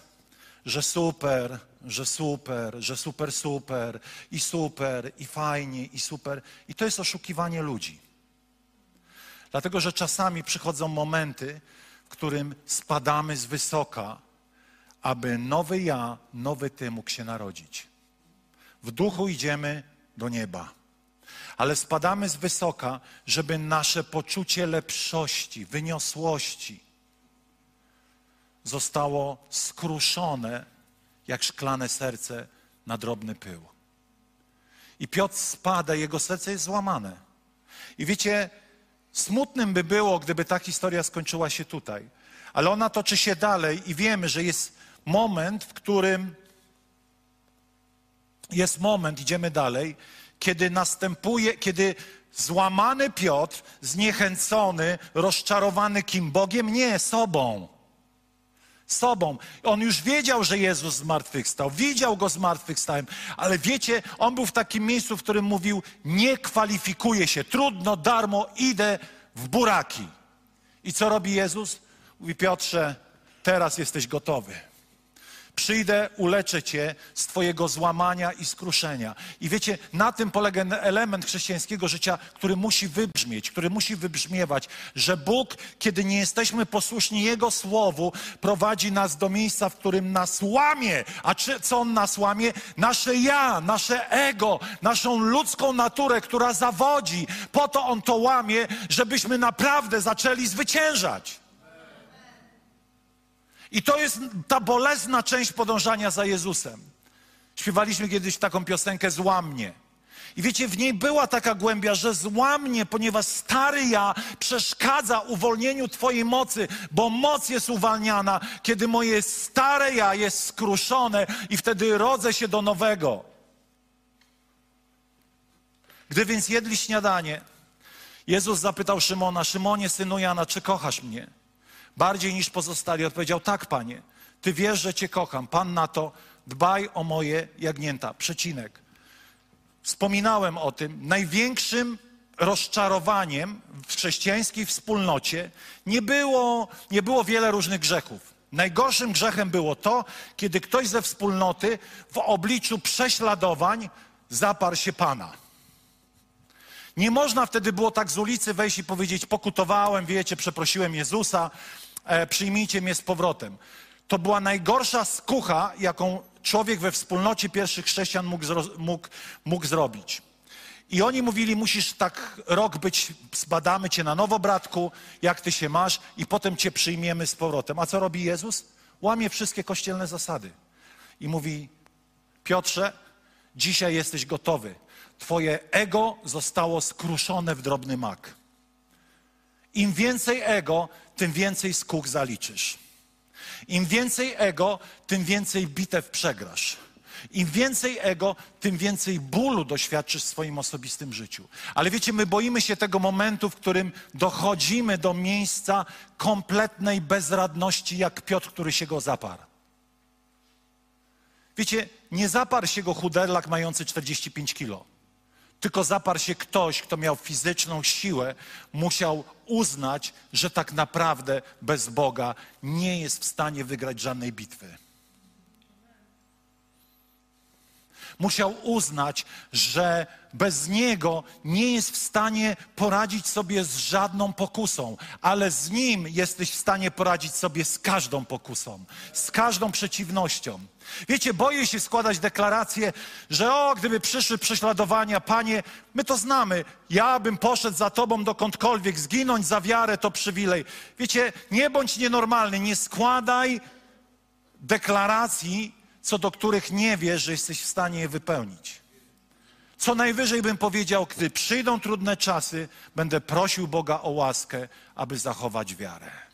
że super, że super, że super, super i super i fajnie i super. I to jest oszukiwanie ludzi. Dlatego, że czasami przychodzą momenty, w którym spadamy z wysoka, aby nowy ja, nowy ty mógł się narodzić. W duchu idziemy do nieba. Ale spadamy z wysoka, żeby nasze poczucie lepszości, wyniosłości zostało skruszone jak szklane serce na drobny pył. I Piotr spada, jego serce jest złamane. I wiecie, smutnym by było, gdyby ta historia skończyła się tutaj. Ale ona toczy się dalej i wiemy, że jest moment, w którym jest moment, idziemy dalej, kiedy następuje, kiedy złamany Piotr, zniechęcony, rozczarowany kim? Bogiem? Nie, sobą. Sobą. On już wiedział, że Jezus zmartwychwstał, widział go zmartwychwstałem, ale wiecie, on był w takim miejscu, w którym mówił: Nie kwalifikuję się, trudno, darmo, idę w buraki. I co robi Jezus? Mówi: Piotrze, teraz jesteś gotowy. Przyjdę, uleczę cię z twojego złamania i skruszenia. I wiecie, na tym polega element chrześcijańskiego życia, który musi wybrzmieć, który musi wybrzmiewać, że Bóg, kiedy nie jesteśmy posłuszni Jego Słowu, prowadzi nas do miejsca, w którym nas łamie. A czy, co On nas łamie? Nasze ja, nasze ego, naszą ludzką naturę, która zawodzi. Po to On to łamie, żebyśmy naprawdę zaczęli zwyciężać. I to jest ta bolesna część podążania za Jezusem. Śpiewaliśmy kiedyś taką piosenkę Złamnie. I wiecie, w niej była taka głębia, że złamnie, ponieważ stary ja przeszkadza uwolnieniu Twojej mocy, bo moc jest uwalniana, kiedy moje stare ja jest skruszone i wtedy rodzę się do nowego. Gdy więc jedli śniadanie, Jezus zapytał Szymona, Szymonie, synu Jana, czy kochasz mnie? Bardziej niż pozostali. Odpowiedział: Tak, panie, ty wiesz, że cię kocham. Pan na to, dbaj o moje jagnięta. Przecinek. Wspominałem o tym. Największym rozczarowaniem w chrześcijańskiej wspólnocie nie było, nie było wiele różnych grzechów. Najgorszym grzechem było to, kiedy ktoś ze wspólnoty w obliczu prześladowań zaparł się Pana. Nie można wtedy było tak z ulicy wejść i powiedzieć: Pokutowałem, wiecie, przeprosiłem Jezusa, przyjmijcie mnie z powrotem. To była najgorsza skucha, jaką człowiek we wspólnocie pierwszych chrześcijan mógł, mógł, mógł zrobić. I oni mówili, musisz tak rok być, zbadamy cię na nowo, bratku, jak ty się masz i potem cię przyjmiemy z powrotem. A co robi Jezus? Łamie wszystkie kościelne zasady. I mówi, Piotrze, dzisiaj jesteś gotowy. Twoje ego zostało skruszone w drobny mak. Im więcej ego, tym więcej skóch zaliczysz. Im więcej ego, tym więcej bitew przegrasz. Im więcej ego, tym więcej bólu doświadczysz w swoim osobistym życiu. Ale wiecie, my boimy się tego momentu, w którym dochodzimy do miejsca kompletnej bezradności, jak Piotr, który się go zaparł. Wiecie, nie zaparł się go chuderlak mający 45 kilo tylko zaparł się ktoś, kto miał fizyczną siłę, musiał uznać, że tak naprawdę bez Boga nie jest w stanie wygrać żadnej bitwy. Musiał uznać, że bez Niego nie jest w stanie poradzić sobie z żadną pokusą, ale z Nim jesteś w stanie poradzić sobie z każdą pokusą, z każdą przeciwnością. Wiecie, boję się składać deklarację, że o, gdyby przyszły prześladowania, Panie, my to znamy, ja bym poszedł za Tobą dokądkolwiek, zginąć za wiarę to przywilej. Wiecie, nie bądź nienormalny, nie składaj deklaracji, co do których nie wiesz, że jesteś w stanie je wypełnić. Co najwyżej bym powiedział, gdy przyjdą trudne czasy, będę prosił Boga o łaskę, aby zachować wiarę.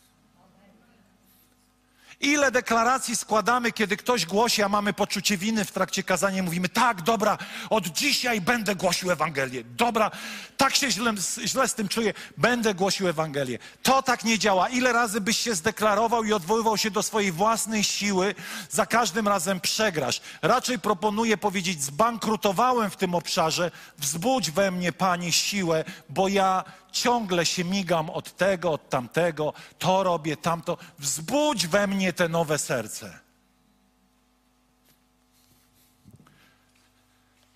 Ile deklaracji składamy, kiedy ktoś głosi, a mamy poczucie winy w trakcie kazania, mówimy, tak, dobra, od dzisiaj będę głosił Ewangelię. Dobra, tak się źle, źle z tym czuję, będę głosił Ewangelię. To tak nie działa. Ile razy byś się zdeklarował i odwoływał się do swojej własnej siły, za każdym razem przegrasz. Raczej proponuję powiedzieć, zbankrutowałem w tym obszarze, wzbudź we mnie, Panie, siłę, bo ja ciągle się migam od tego, od tamtego, to robię, tamto. Wzbudź we mnie te nowe serce.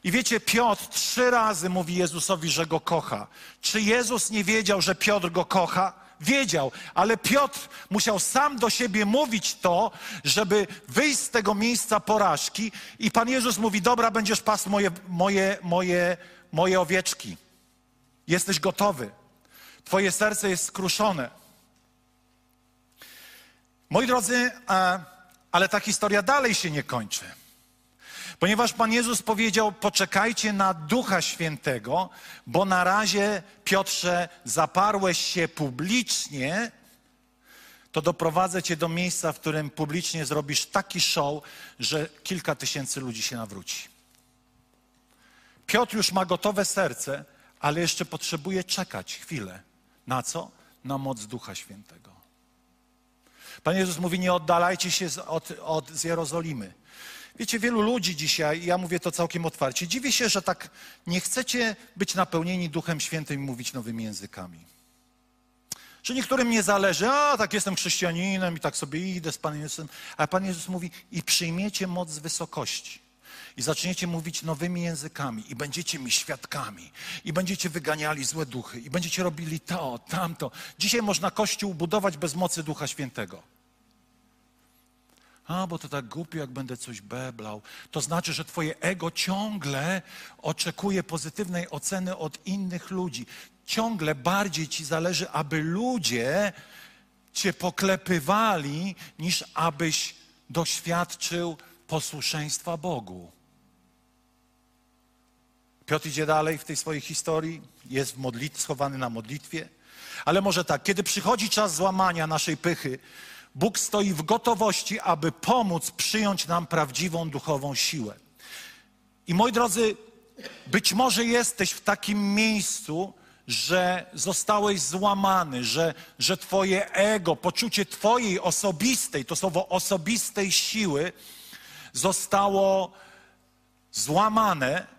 I wiecie, Piotr trzy razy mówi Jezusowi, że go kocha. Czy Jezus nie wiedział, że Piotr go kocha? Wiedział, ale Piotr musiał sam do siebie mówić to, żeby wyjść z tego miejsca porażki. I Pan Jezus mówi: Dobra, będziesz pasł moje, moje, moje, moje owieczki. Jesteś gotowy. Twoje serce jest skruszone. Moi drodzy, ale ta historia dalej się nie kończy. Ponieważ Pan Jezus powiedział: Poczekajcie na Ducha Świętego, bo na razie, Piotrze, zaparłeś się publicznie, to doprowadzę cię do miejsca, w którym publicznie zrobisz taki show, że kilka tysięcy ludzi się nawróci. Piotr już ma gotowe serce, ale jeszcze potrzebuje czekać chwilę. Na co? Na moc Ducha Świętego. Pan Jezus mówi: Nie oddalajcie się od, od, z Jerozolimy. Wiecie, wielu ludzi dzisiaj, ja mówię to całkiem otwarcie, dziwię się, że tak nie chcecie być napełnieni Duchem Świętym i mówić nowymi językami. Że niektórym nie zależy, a tak jestem chrześcijaninem i tak sobie idę z Panem Jezusem. A Pan Jezus mówi, i przyjmiecie moc z wysokości. I zaczniecie mówić nowymi językami, i będziecie mi świadkami, i będziecie wyganiali złe duchy, i będziecie robili to, tamto. Dzisiaj można Kościół budować bez mocy Ducha Świętego. A, bo to tak głupio, jak będę coś beblał. To znaczy, że twoje ego ciągle oczekuje pozytywnej oceny od innych ludzi. Ciągle bardziej ci zależy, aby ludzie cię poklepywali, niż abyś doświadczył posłuszeństwa Bogu. Piotr idzie dalej w tej swojej historii, jest modlit- schowany na modlitwie. Ale może tak, kiedy przychodzi czas złamania naszej pychy, Bóg stoi w gotowości, aby pomóc przyjąć nam prawdziwą duchową siłę. I moi drodzy, być może jesteś w takim miejscu, że zostałeś złamany, że, że Twoje ego, poczucie Twojej osobistej, to słowo osobistej siły, zostało złamane.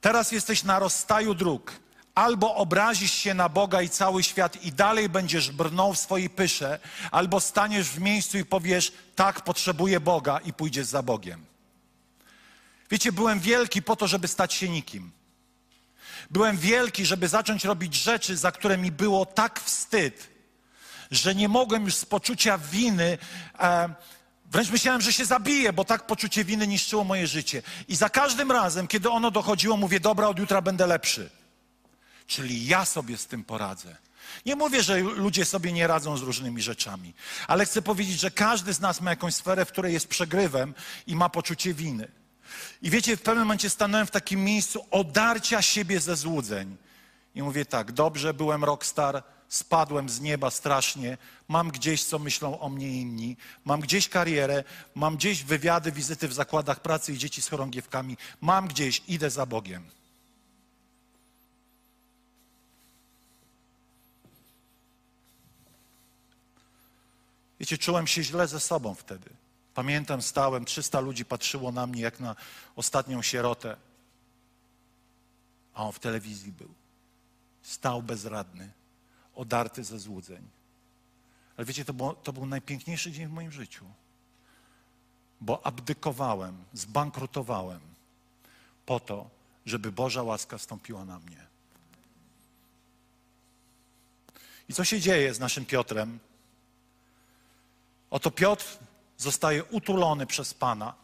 Teraz jesteś na rozstaju dróg. Albo obrazisz się na Boga i cały świat i dalej będziesz brnął w swojej pysze, albo staniesz w miejscu i powiesz, tak, potrzebuję Boga i pójdziesz za Bogiem. Wiecie, byłem wielki po to, żeby stać się nikim. Byłem wielki, żeby zacząć robić rzeczy, za które mi było tak wstyd, że nie mogłem już z poczucia winy, e, wręcz myślałem, że się zabiję, bo tak poczucie winy niszczyło moje życie. I za każdym razem, kiedy ono dochodziło, mówię, dobra, od jutra będę lepszy. Czyli ja sobie z tym poradzę. Nie mówię, że ludzie sobie nie radzą z różnymi rzeczami, ale chcę powiedzieć, że każdy z nas ma jakąś sferę, w której jest przegrywem i ma poczucie winy. I wiecie, w pewnym momencie stanąłem w takim miejscu odarcia siebie ze złudzeń. I mówię tak, dobrze, byłem rockstar, spadłem z nieba strasznie, mam gdzieś, co myślą o mnie inni, mam gdzieś karierę, mam gdzieś wywiady, wizyty w zakładach pracy i dzieci z chorągiewkami, mam gdzieś, idę za Bogiem. Wiecie, czułem się źle ze sobą wtedy. Pamiętam, stałem, 300 ludzi patrzyło na mnie jak na ostatnią sierotę. A on w telewizji był. Stał bezradny, odarty ze złudzeń. Ale wiecie, to, było, to był najpiękniejszy dzień w moim życiu. Bo abdykowałem, zbankrutowałem po to, żeby Boża łaska stąpiła na mnie. I co się dzieje z naszym Piotrem? Oto Piotr zostaje utulony przez Pana,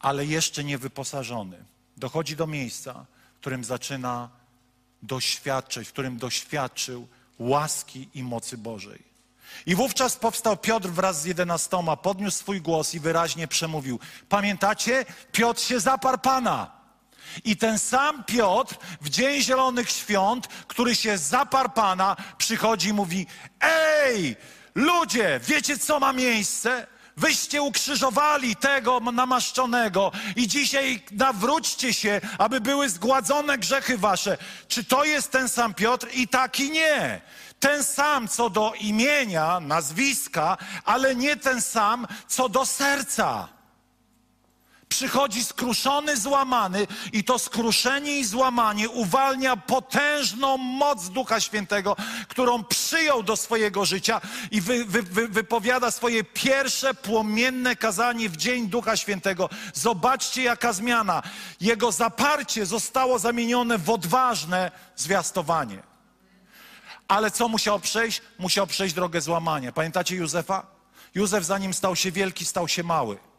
ale jeszcze nie wyposażony. Dochodzi do miejsca, w którym zaczyna doświadczyć, w którym doświadczył łaski i mocy Bożej. I wówczas powstał Piotr wraz z jedenastoma, podniósł swój głos i wyraźnie przemówił. Pamiętacie? Piotr się zaparł Pana. I ten sam Piotr w Dzień Zielonych Świąt, który się zaparł Pana, przychodzi i mówi: Ej, ludzie, wiecie co ma miejsce? Wyście ukrzyżowali tego namaszczonego i dzisiaj nawróćcie się, aby były zgładzone grzechy wasze. Czy to jest ten sam Piotr? I tak i nie. Ten sam co do imienia, nazwiska, ale nie ten sam co do serca przychodzi skruszony, złamany i to skruszenie i złamanie uwalnia potężną moc Ducha Świętego, którą przyjął do swojego życia i wy, wy, wy, wypowiada swoje pierwsze płomienne kazanie w Dzień Ducha Świętego. Zobaczcie, jaka zmiana. Jego zaparcie zostało zamienione w odważne zwiastowanie. Ale co musiał przejść? Musiał przejść drogę złamania. Pamiętacie Józefa? Józef zanim stał się wielki, stał się mały.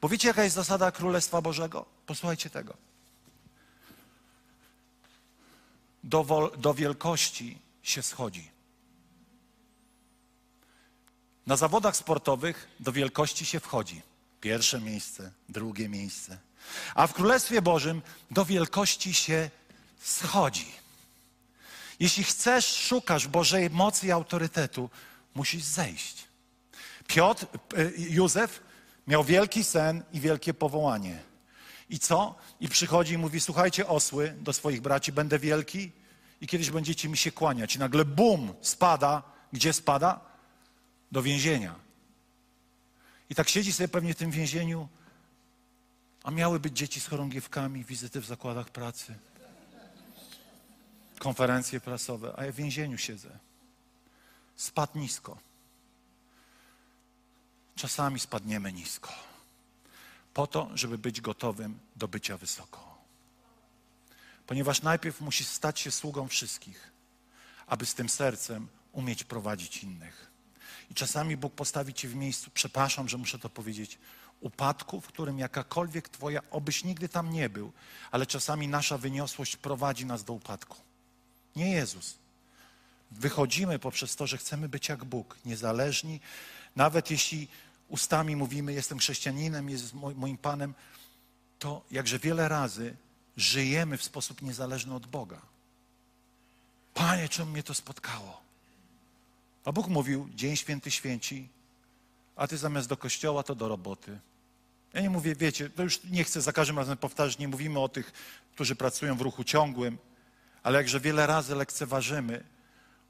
Bo wiecie, jaka jest zasada Królestwa Bożego? Posłuchajcie tego. Do, do wielkości się schodzi. Na zawodach sportowych do wielkości się wchodzi. Pierwsze miejsce, drugie miejsce. A w Królestwie Bożym do wielkości się schodzi. Jeśli chcesz, szukasz Bożej mocy i autorytetu, musisz zejść. Piotr, y, Józef miał wielki sen i wielkie powołanie. I co? I przychodzi i mówi: Słuchajcie, osły do swoich braci, będę wielki i kiedyś będziecie mi się kłaniać. I nagle bum, spada. Gdzie spada? Do więzienia. I tak siedzi sobie pewnie w tym więzieniu, a miały być dzieci z chorągiewkami, wizyty w zakładach pracy, konferencje prasowe, a ja w więzieniu siedzę. Spadł nisko. Czasami spadniemy nisko. Po to, żeby być gotowym do bycia wysoko. Ponieważ najpierw musisz stać się sługą wszystkich, aby z tym sercem umieć prowadzić innych. I czasami Bóg postawi cię w miejscu, przepraszam, że muszę to powiedzieć, upadku, w którym jakakolwiek Twoja, obyś nigdy tam nie był, ale czasami nasza wyniosłość prowadzi nas do upadku. Nie Jezus. Wychodzimy poprzez to, że chcemy być jak Bóg, niezależni, nawet jeśli ustami mówimy, jestem chrześcijaninem, jest moim Panem, to jakże wiele razy żyjemy w sposób niezależny od Boga. Panie, czemu mnie to spotkało? A Bóg mówił, dzień święty święci, a ty zamiast do kościoła, to do roboty. Ja nie mówię, wiecie, to już nie chcę za każdym razem powtarzać, nie mówimy o tych, którzy pracują w ruchu ciągłym, ale jakże wiele razy lekceważymy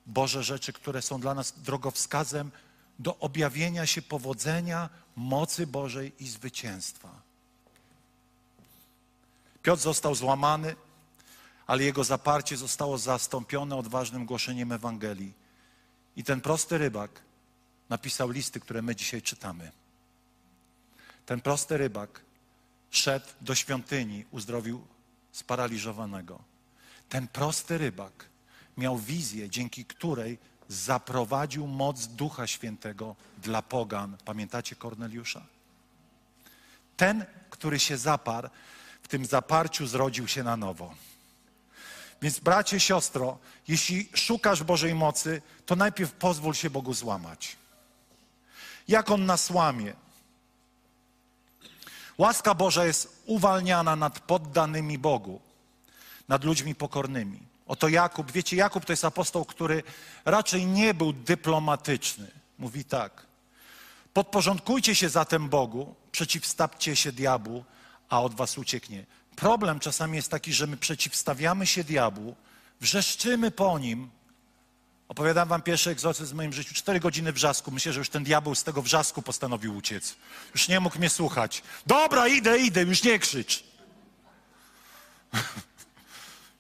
Boże rzeczy, które są dla nas drogowskazem do objawienia się powodzenia, mocy Bożej i zwycięstwa. Piotr został złamany, ale jego zaparcie zostało zastąpione odważnym głoszeniem Ewangelii. I ten prosty rybak napisał listy, które my dzisiaj czytamy. Ten prosty rybak szedł do świątyni, uzdrowił sparaliżowanego. Ten prosty rybak miał wizję, dzięki której zaprowadził moc Ducha Świętego dla pogan. Pamiętacie Korneliusza? Ten, który się zaparł, w tym zaparciu zrodził się na nowo. Więc bracie, siostro, jeśli szukasz Bożej mocy, to najpierw pozwól się Bogu złamać. Jak On nas łamie? Łaska Boża jest uwalniana nad poddanymi Bogu, nad ludźmi pokornymi. Oto Jakub, wiecie, Jakub to jest apostoł, który raczej nie był dyplomatyczny. Mówi tak: Podporządkujcie się zatem Bogu, przeciwstawcie się diabłu, a od was ucieknie. Problem czasami jest taki, że my przeciwstawiamy się diabłu, wrzeszczymy po nim. Opowiadam wam pierwszy egzorcyzm w moim życiu, cztery godziny wrzasku. Myślę, że już ten diabeł z tego wrzasku postanowił uciec. Już nie mógł mnie słuchać. Dobra, idę, idę, już nie krzycz.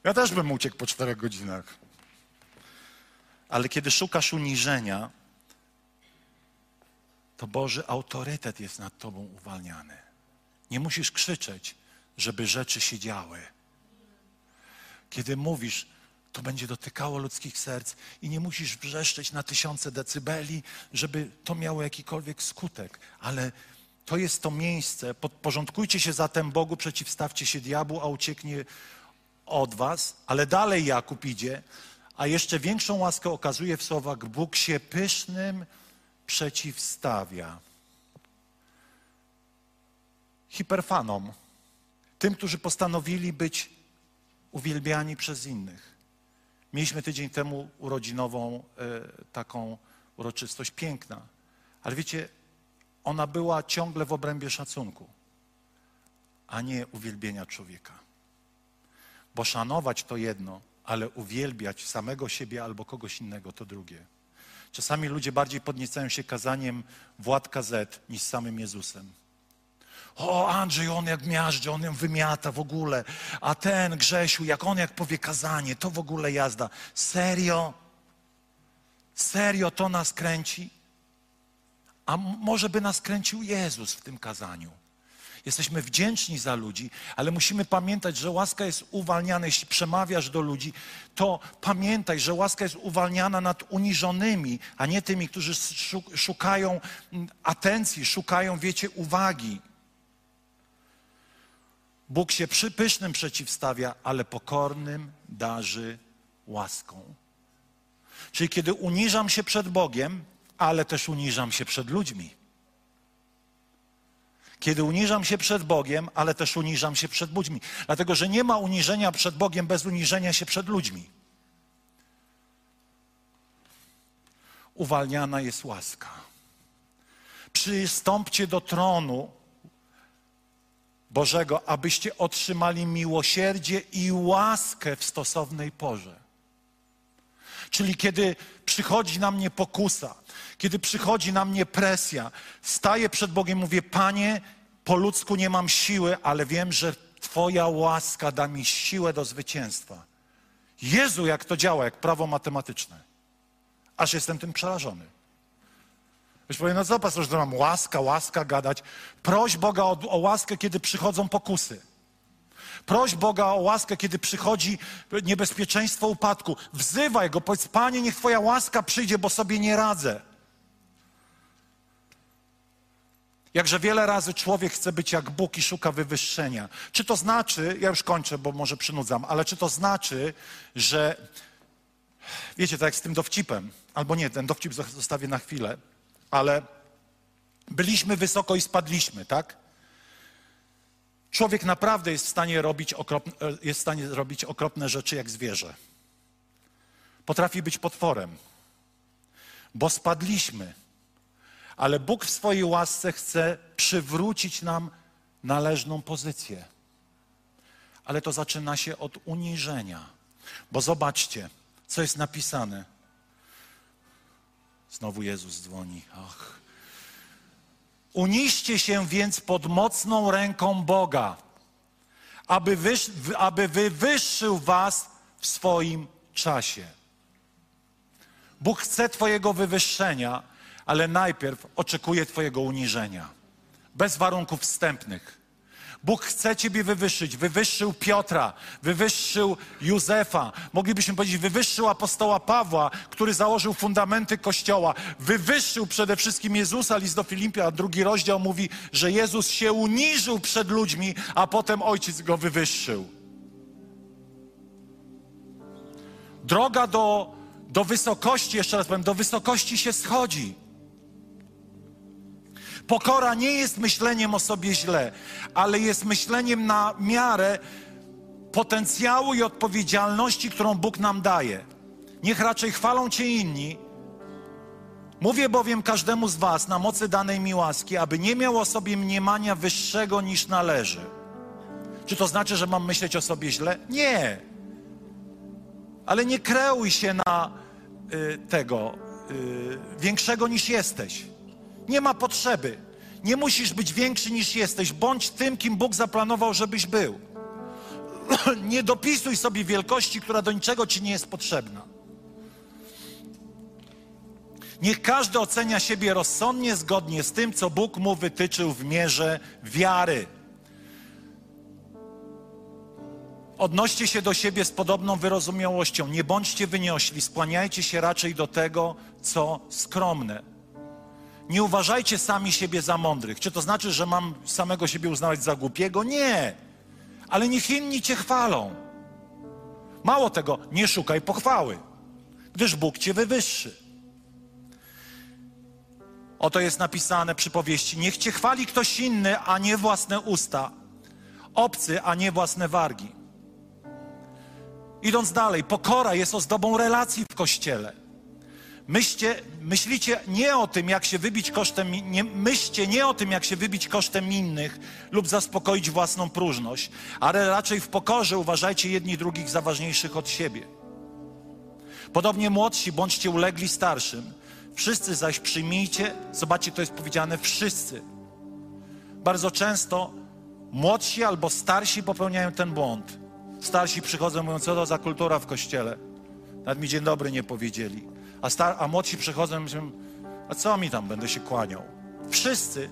Ja też bym uciekł po czterech godzinach. Ale kiedy szukasz uniżenia, to Boży autorytet jest nad tobą uwalniany. Nie musisz krzyczeć, żeby rzeczy się działy. Kiedy mówisz, to będzie dotykało ludzkich serc i nie musisz wrzeszczeć na tysiące decybeli, żeby to miało jakikolwiek skutek, ale to jest to miejsce. Podporządkujcie się zatem Bogu, przeciwstawcie się diabłu, a ucieknie od was. Ale dalej Jakub idzie, a jeszcze większą łaskę okazuje w słowach: Bóg się pysznym przeciwstawia. Hiperfanom tym, którzy postanowili być uwielbiani przez innych. Mieliśmy tydzień temu urodzinową e, taką uroczystość piękna, ale wiecie, ona była ciągle w obrębie szacunku, a nie uwielbienia człowieka. Bo szanować to jedno, ale uwielbiać samego siebie albo kogoś innego to drugie. Czasami ludzie bardziej podniecają się kazaniem Władka Z niż samym Jezusem. O, Andrzej, on jak miażdży, on ją wymiata w ogóle. A ten Grzesiu, jak on jak powie kazanie, to w ogóle jazda. Serio? Serio to nas kręci? A może by nas kręcił Jezus w tym kazaniu? Jesteśmy wdzięczni za ludzi, ale musimy pamiętać, że łaska jest uwalniana. Jeśli przemawiasz do ludzi, to pamiętaj, że łaska jest uwalniana nad uniżonymi, a nie tymi, którzy szukają atencji, szukają, wiecie, uwagi. Bóg się przypysznym przeciwstawia, ale pokornym darzy łaską. Czyli kiedy uniżam się przed Bogiem, ale też uniżam się przed ludźmi. Kiedy uniżam się przed Bogiem, ale też uniżam się przed ludźmi. Dlatego, że nie ma uniżenia przed Bogiem bez uniżenia się przed ludźmi. Uwalniana jest łaska. Przystąpcie do tronu Bożego, abyście otrzymali miłosierdzie i łaskę w stosownej porze. Czyli kiedy przychodzi na mnie pokusa, kiedy przychodzi na mnie presja, staję przed Bogiem, mówię: Panie, po ludzku nie mam siły, ale wiem, że Twoja łaska da mi siłę do zwycięstwa. Jezu, jak to działa, jak prawo matematyczne. Aż jestem tym przerażony. Już powiem, no co pastor, że mam łaska, łaska gadać. Proś Boga o, o łaskę, kiedy przychodzą pokusy. Proś Boga o łaskę, kiedy przychodzi niebezpieczeństwo upadku. Wzywaj Go, powiedz, Panie, niech Twoja łaska przyjdzie, bo sobie nie radzę. Jakże wiele razy człowiek chce być jak Bóg i szuka wywyższenia. Czy to znaczy, ja już kończę, bo może przynudzam, ale czy to znaczy, że wiecie, tak jak z tym dowcipem, albo nie, ten dowcip zostawię na chwilę, ale byliśmy wysoko i spadliśmy, tak? Człowiek naprawdę jest w stanie robić okropne, jest w stanie robić okropne rzeczy jak zwierzę. Potrafi być potworem, bo spadliśmy. Ale Bóg w swojej łasce chce przywrócić nam należną pozycję. Ale to zaczyna się od uniżenia. Bo zobaczcie, co jest napisane. Znowu Jezus dzwoni. Uniście się więc pod mocną ręką Boga, aby, aby wywyższył was w swoim czasie. Bóg chce Twojego wywyższenia, ale najpierw oczekuje Twojego uniżenia. Bez warunków wstępnych. Bóg chce Ciebie wywyższyć. Wywyższył Piotra, wywyższył Józefa. Moglibyśmy powiedzieć, wywyższył apostoła Pawła, który założył fundamenty Kościoła. Wywyższył przede wszystkim Jezusa. List do Filimpia, drugi rozdział mówi, że Jezus się uniżył przed ludźmi, a potem Ojciec go wywyższył. Droga do, do wysokości, jeszcze raz powiem, do wysokości się schodzi. Pokora nie jest myśleniem o sobie źle, ale jest myśleniem na miarę potencjału i odpowiedzialności, którą Bóg nam daje. Niech raczej chwalą Cię inni. Mówię bowiem każdemu z Was na mocy danej mi łaski, aby nie miał o sobie mniemania wyższego niż należy. Czy to znaczy, że mam myśleć o sobie źle? Nie. Ale nie kreuj się na y, tego y, większego niż jesteś. Nie ma potrzeby. Nie musisz być większy niż jesteś. Bądź tym, kim Bóg zaplanował, żebyś był. nie dopisuj sobie wielkości, która do niczego ci nie jest potrzebna. Niech każdy ocenia siebie rozsądnie, zgodnie z tym, co Bóg mu wytyczył w mierze wiary. Odnoście się do siebie z podobną wyrozumiałością. Nie bądźcie wyniośli, skłaniajcie się raczej do tego, co skromne. Nie uważajcie sami siebie za mądrych. Czy to znaczy, że mam samego siebie uznawać za głupiego? Nie. Ale niech inni cię chwalą. Mało tego, nie szukaj pochwały, gdyż Bóg cię wywyższy. Oto jest napisane przy powieści: Niech cię chwali ktoś inny, a nie własne usta, obcy, a nie własne wargi. Idąc dalej, pokora jest ozdobą relacji w kościele. Myślcie, myślicie nie o tym, jak się wybić kosztem, nie, myślcie nie o tym, jak się wybić kosztem innych lub zaspokoić własną próżność, ale raczej w pokorze uważajcie jedni drugich za ważniejszych od siebie. Podobnie młodsi bądźcie ulegli starszym. Wszyscy zaś przyjmijcie, zobaczcie, to jest powiedziane wszyscy. Bardzo często młodsi albo starsi popełniają ten błąd. Starsi przychodzą mówiąc, co to za kultura w kościele. Nawet mi dzień dobry nie powiedzieli a, star, a młodsi przychodzą i myślą, a co mi tam, będę się kłaniał. Wszyscy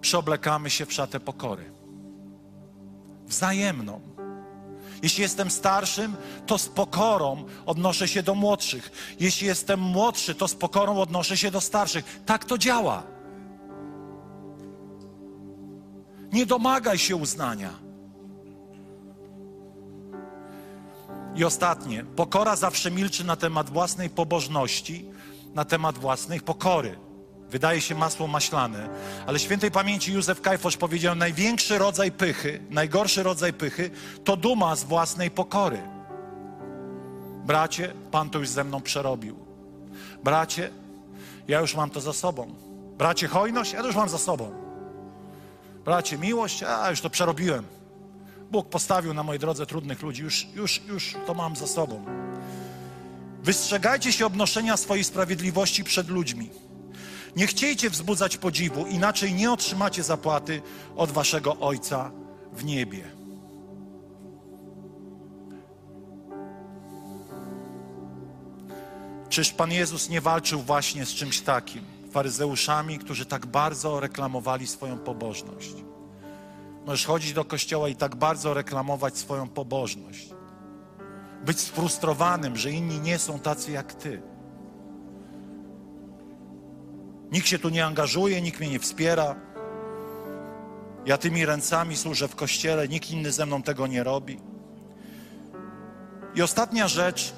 przeoblekamy się w szatę pokory. Wzajemną. Jeśli jestem starszym, to z pokorą odnoszę się do młodszych. Jeśli jestem młodszy, to z pokorą odnoszę się do starszych. Tak to działa. Nie domagaj się uznania. I ostatnie, pokora zawsze milczy na temat własnej pobożności, na temat własnej pokory. Wydaje się masło maślane, ale świętej pamięci Józef Kajfosz powiedział: Największy rodzaj pychy, najgorszy rodzaj pychy to duma z własnej pokory. Bracie, Pan to już ze mną przerobił. Bracie, ja już mam to za sobą. Bracie, hojność, ja to już mam za sobą. Bracie, miłość, a już to przerobiłem. Bóg postawił na mojej drodze trudnych ludzi, już, już, już to mam za sobą. Wystrzegajcie się obnoszenia swojej sprawiedliwości przed ludźmi. Nie chciejcie wzbudzać podziwu, inaczej nie otrzymacie zapłaty od waszego Ojca w niebie. Czyż Pan Jezus nie walczył właśnie z czymś takim? Faryzeuszami, którzy tak bardzo reklamowali swoją pobożność. Możesz chodzić do kościoła i tak bardzo reklamować swoją pobożność. Być sfrustrowanym, że inni nie są tacy jak ty. Nikt się tu nie angażuje, nikt mnie nie wspiera. Ja tymi ręcami służę w kościele, nikt inny ze mną tego nie robi. I ostatnia rzecz,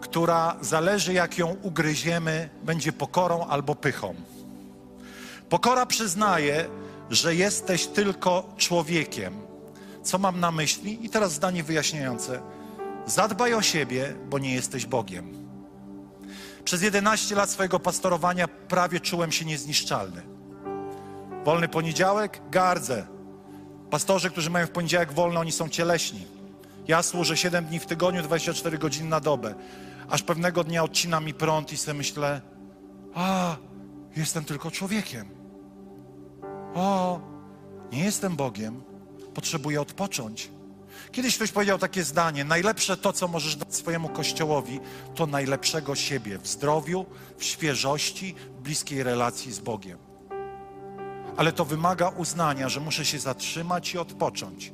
która zależy jak ją ugryziemy, będzie pokorą albo pychą. Pokora przyznaje, że jesteś tylko człowiekiem. Co mam na myśli? I teraz zdanie wyjaśniające. Zadbaj o siebie, bo nie jesteś Bogiem. Przez 11 lat swojego pastorowania prawie czułem się niezniszczalny. Wolny poniedziałek? Gardzę. Pastorzy, którzy mają w poniedziałek wolne, oni są cieleśni. Ja służę 7 dni w tygodniu, 24 godziny na dobę. Aż pewnego dnia odcina mi prąd i sobie myślę, a, jestem tylko człowiekiem. O, nie jestem Bogiem, potrzebuję odpocząć. Kiedyś ktoś powiedział takie zdanie: Najlepsze to, co możesz dać swojemu kościołowi, to najlepszego siebie w zdrowiu, w świeżości, w bliskiej relacji z Bogiem. Ale to wymaga uznania, że muszę się zatrzymać i odpocząć.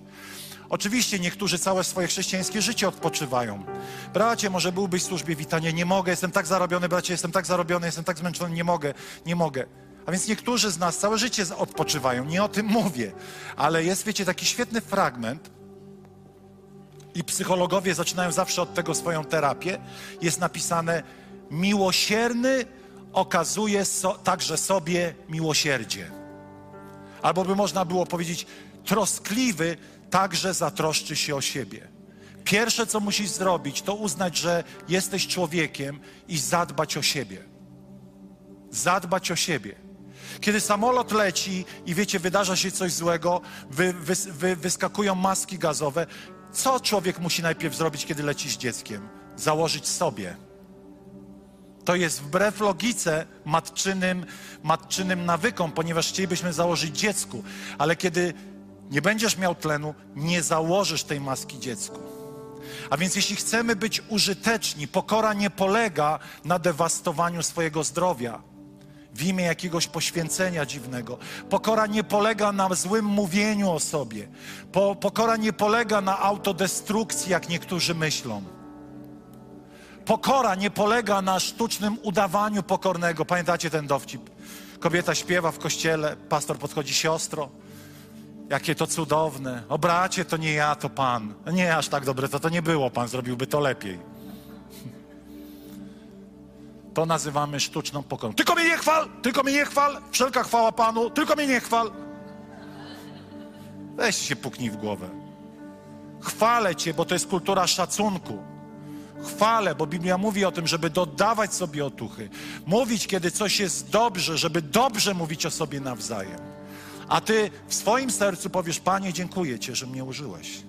Oczywiście niektórzy całe swoje chrześcijańskie życie odpoczywają. Bracie, może byłbyś w służbie witania, nie mogę, jestem tak zarobiony, bracie, jestem tak zarobiony, jestem tak zmęczony, nie mogę, nie mogę. A więc niektórzy z nas całe życie odpoczywają, nie o tym mówię. Ale jest, wiecie, taki świetny fragment, i psychologowie zaczynają zawsze od tego swoją terapię, jest napisane: Miłosierny okazuje so, także sobie miłosierdzie. Albo by można było powiedzieć: Troskliwy także zatroszczy się o siebie. Pierwsze, co musisz zrobić, to uznać, że jesteś człowiekiem i zadbać o siebie. Zadbać o siebie. Kiedy samolot leci i wiecie, wydarza się coś złego, wy, wy, wy, wyskakują maski gazowe, co człowiek musi najpierw zrobić, kiedy leci z dzieckiem? Założyć sobie. To jest wbrew logice matczynym, matczynym nawykom, ponieważ chcielibyśmy założyć dziecku, ale kiedy nie będziesz miał tlenu, nie założysz tej maski dziecku. A więc jeśli chcemy być użyteczni, pokora nie polega na dewastowaniu swojego zdrowia w imię jakiegoś poświęcenia dziwnego. Pokora nie polega na złym mówieniu o sobie. Po, pokora nie polega na autodestrukcji, jak niektórzy myślą. Pokora nie polega na sztucznym udawaniu pokornego. Pamiętacie ten dowcip? Kobieta śpiewa w kościele, pastor podchodzi siostro. Jakie to cudowne. O bracie, to nie ja, to Pan. Nie aż tak dobre, to to nie było. Pan zrobiłby to lepiej. To nazywamy sztuczną pokorą. Tylko mnie nie chwal, tylko mnie nie chwal, wszelka chwała Panu, tylko mnie nie chwal. Weź się puknij w głowę. Chwalę Cię, bo to jest kultura szacunku. Chwalę, bo Biblia mówi o tym, żeby dodawać sobie otuchy. Mówić, kiedy coś jest dobrze, żeby dobrze mówić o sobie nawzajem. A Ty w swoim sercu powiesz, Panie, dziękuję Cię, że mnie użyłeś.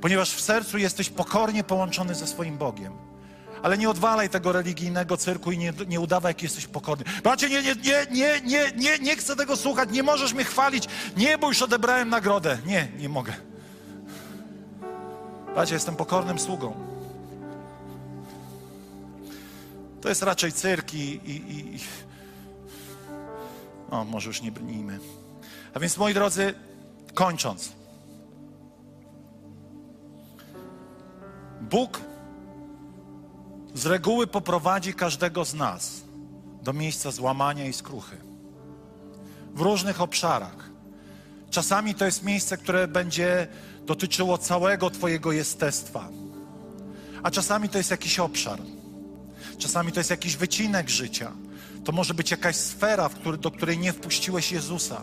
Ponieważ w sercu jesteś pokornie połączony ze swoim Bogiem ale nie odwalaj tego religijnego cyrku i nie, nie udawaj, jak jesteś pokorny. Bracie, nie, nie, nie, nie, nie, nie, nie chcę tego słuchać, nie możesz mnie chwalić. Nie, bo już odebrałem nagrodę. Nie, nie mogę. Bracie, jestem pokornym sługą. To jest raczej cyrk i, i, i... O, może już nie brnijmy. A więc, moi drodzy, kończąc. Bóg z reguły poprowadzi każdego z nas do miejsca złamania i skruchy. W różnych obszarach. Czasami to jest miejsce, które będzie dotyczyło całego Twojego jestestwa, a czasami to jest jakiś obszar. Czasami to jest jakiś wycinek życia. To może być jakaś sfera, do której nie wpuściłeś Jezusa.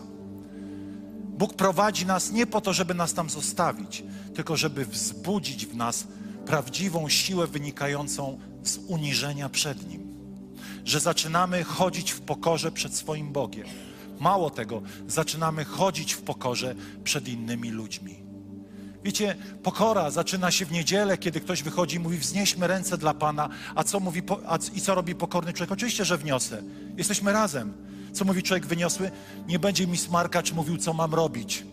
Bóg prowadzi nas nie po to, żeby nas tam zostawić, tylko żeby wzbudzić w nas prawdziwą siłę wynikającą z uniżenia przed Nim. Że zaczynamy chodzić w pokorze przed swoim Bogiem. Mało tego, zaczynamy chodzić w pokorze przed innymi ludźmi. Wiecie, pokora zaczyna się w niedzielę, kiedy ktoś wychodzi i mówi: Wznieśmy ręce dla Pana. A co mówi a, i co robi pokorny człowiek? Oczywiście, że wniosę. Jesteśmy razem. Co mówi człowiek wyniosły? Nie będzie mi smarkacz mówił, co mam robić.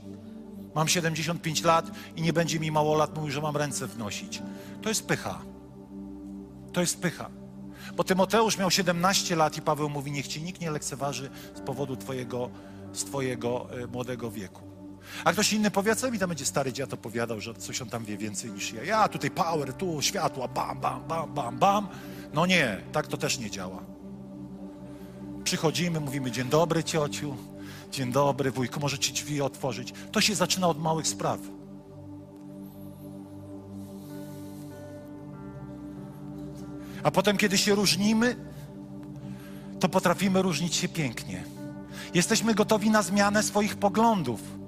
Mam 75 lat i nie będzie mi mało lat mówił, że mam ręce wnosić. To jest pycha. To jest pycha. Bo Tymoteusz miał 17 lat i Paweł mówi: Niech ci nikt nie lekceważy z powodu twojego, z twojego y, młodego wieku. A ktoś inny powie, co mi tam będzie stary dziad opowiadał, że coś on tam wie więcej niż ja. Ja tutaj power, tu światła, bam, bam, bam, bam, bam. No nie, tak to też nie działa. Przychodzimy, mówimy dzień dobry ciociu, dzień dobry wujku, może ci drzwi otworzyć. To się zaczyna od małych spraw. A potem, kiedy się różnimy, to potrafimy różnić się pięknie. Jesteśmy gotowi na zmianę swoich poglądów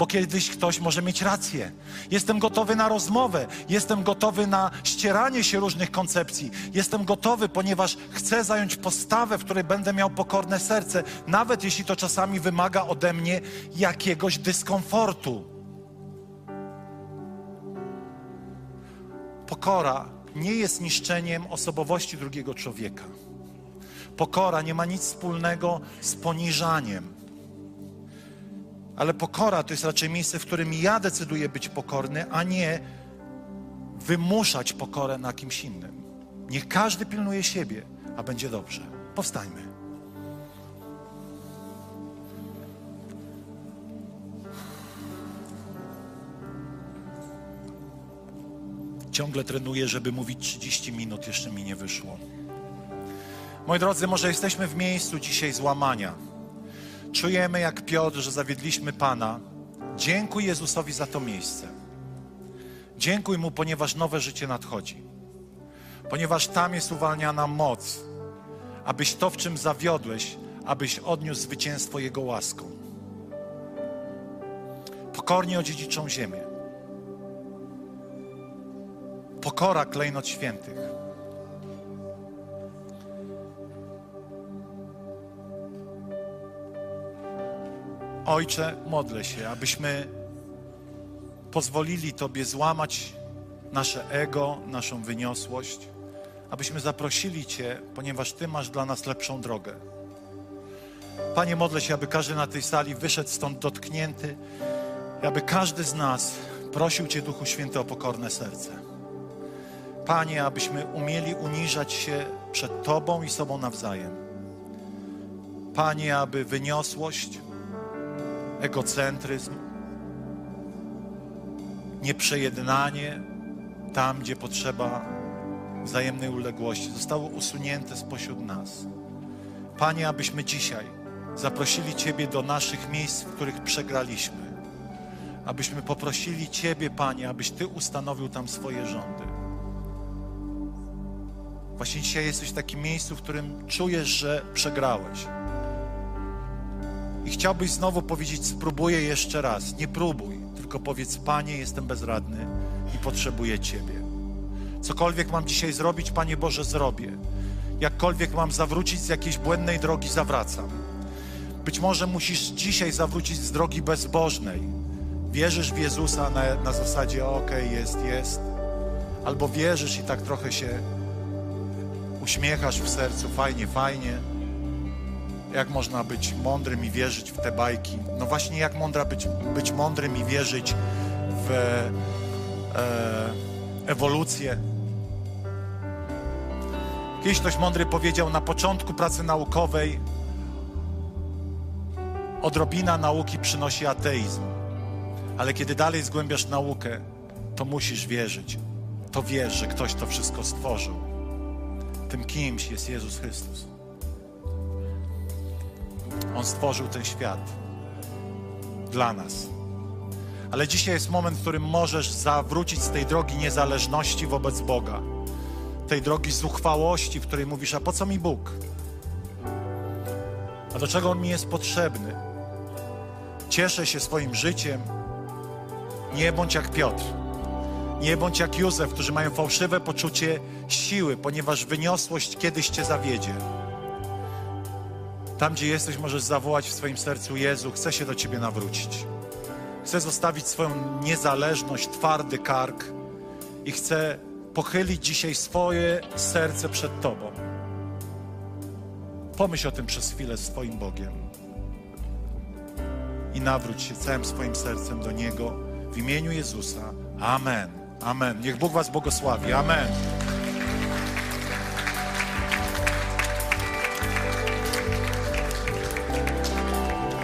bo kiedyś ktoś może mieć rację. Jestem gotowy na rozmowę, jestem gotowy na ścieranie się różnych koncepcji. Jestem gotowy, ponieważ chcę zająć postawę, w której będę miał pokorne serce, nawet jeśli to czasami wymaga ode mnie jakiegoś dyskomfortu. Pokora nie jest niszczeniem osobowości drugiego człowieka. Pokora nie ma nic wspólnego z poniżaniem. Ale pokora to jest raczej miejsce, w którym ja decyduję być pokorny, a nie wymuszać pokorę na kimś innym. Niech każdy pilnuje siebie, a będzie dobrze. Powstańmy. Ciągle trenuję, żeby mówić 30 minut, jeszcze mi nie wyszło. Moi drodzy, może jesteśmy w miejscu dzisiaj złamania czujemy jak Piotr, że zawiedliśmy Pana. Dziękuj Jezusowi za to miejsce. Dziękuj Mu, ponieważ nowe życie nadchodzi. Ponieważ tam jest uwalniana moc, abyś to, w czym zawiodłeś, abyś odniósł zwycięstwo Jego łaską. Pokornie odziedziczą ziemię. Pokora klejnot świętych. Ojcze, modlę się, abyśmy pozwolili Tobie złamać nasze ego, naszą wyniosłość, abyśmy zaprosili Cię, ponieważ Ty masz dla nas lepszą drogę. Panie, modlę się, aby każdy na tej sali wyszedł stąd dotknięty, aby każdy z nas prosił Cię, Duchu Święty, o pokorne serce. Panie, abyśmy umieli uniżać się przed Tobą i sobą nawzajem. Panie, aby wyniosłość, egocentryzm, nieprzejednanie tam, gdzie potrzeba wzajemnej uległości, zostało usunięte spośród nas. Panie, abyśmy dzisiaj zaprosili Ciebie do naszych miejsc, w których przegraliśmy. Abyśmy poprosili Ciebie, Panie, abyś Ty ustanowił tam swoje rządy. Właśnie dzisiaj jesteś w takim miejscu, w którym czujesz, że przegrałeś i chciałbyś znowu powiedzieć: Spróbuję jeszcze raz. Nie próbuj, tylko powiedz: Panie, jestem bezradny i potrzebuję Ciebie. Cokolwiek mam dzisiaj zrobić, Panie Boże, zrobię. Jakkolwiek mam zawrócić z jakiejś błędnej drogi, zawracam. Być może musisz dzisiaj zawrócić z drogi bezbożnej. Wierzysz w Jezusa na, na zasadzie: okej, okay, jest, jest. Albo wierzysz i tak trochę się uśmiechasz w sercu, fajnie, fajnie jak można być mądrym i wierzyć w te bajki. No właśnie, jak mądra być, być mądrym i wierzyć w e, ewolucję. Kiedyś ktoś mądry powiedział, na początku pracy naukowej odrobina nauki przynosi ateizm. Ale kiedy dalej zgłębiasz naukę, to musisz wierzyć. To wiesz, że ktoś to wszystko stworzył. Tym kimś jest Jezus Chrystus. On stworzył ten świat dla nas. Ale dzisiaj jest moment, w którym możesz zawrócić z tej drogi niezależności wobec Boga, tej drogi zuchwałości, w której mówisz: A po co mi Bóg? A do czego On mi jest potrzebny? Cieszę się swoim życiem. Nie bądź jak Piotr. Nie bądź jak Józef, którzy mają fałszywe poczucie siły, ponieważ wyniosłość kiedyś cię zawiedzie. Tam, gdzie jesteś, możesz zawołać w swoim sercu: Jezu, chcę się do Ciebie nawrócić. Chcę zostawić swoją niezależność, twardy kark i chcę pochylić dzisiaj swoje serce przed Tobą. Pomyśl o tym przez chwilę z Twoim Bogiem i nawróć się całym swoim sercem do Niego w imieniu Jezusa. Amen. Amen. Niech Bóg Was błogosławi. Amen.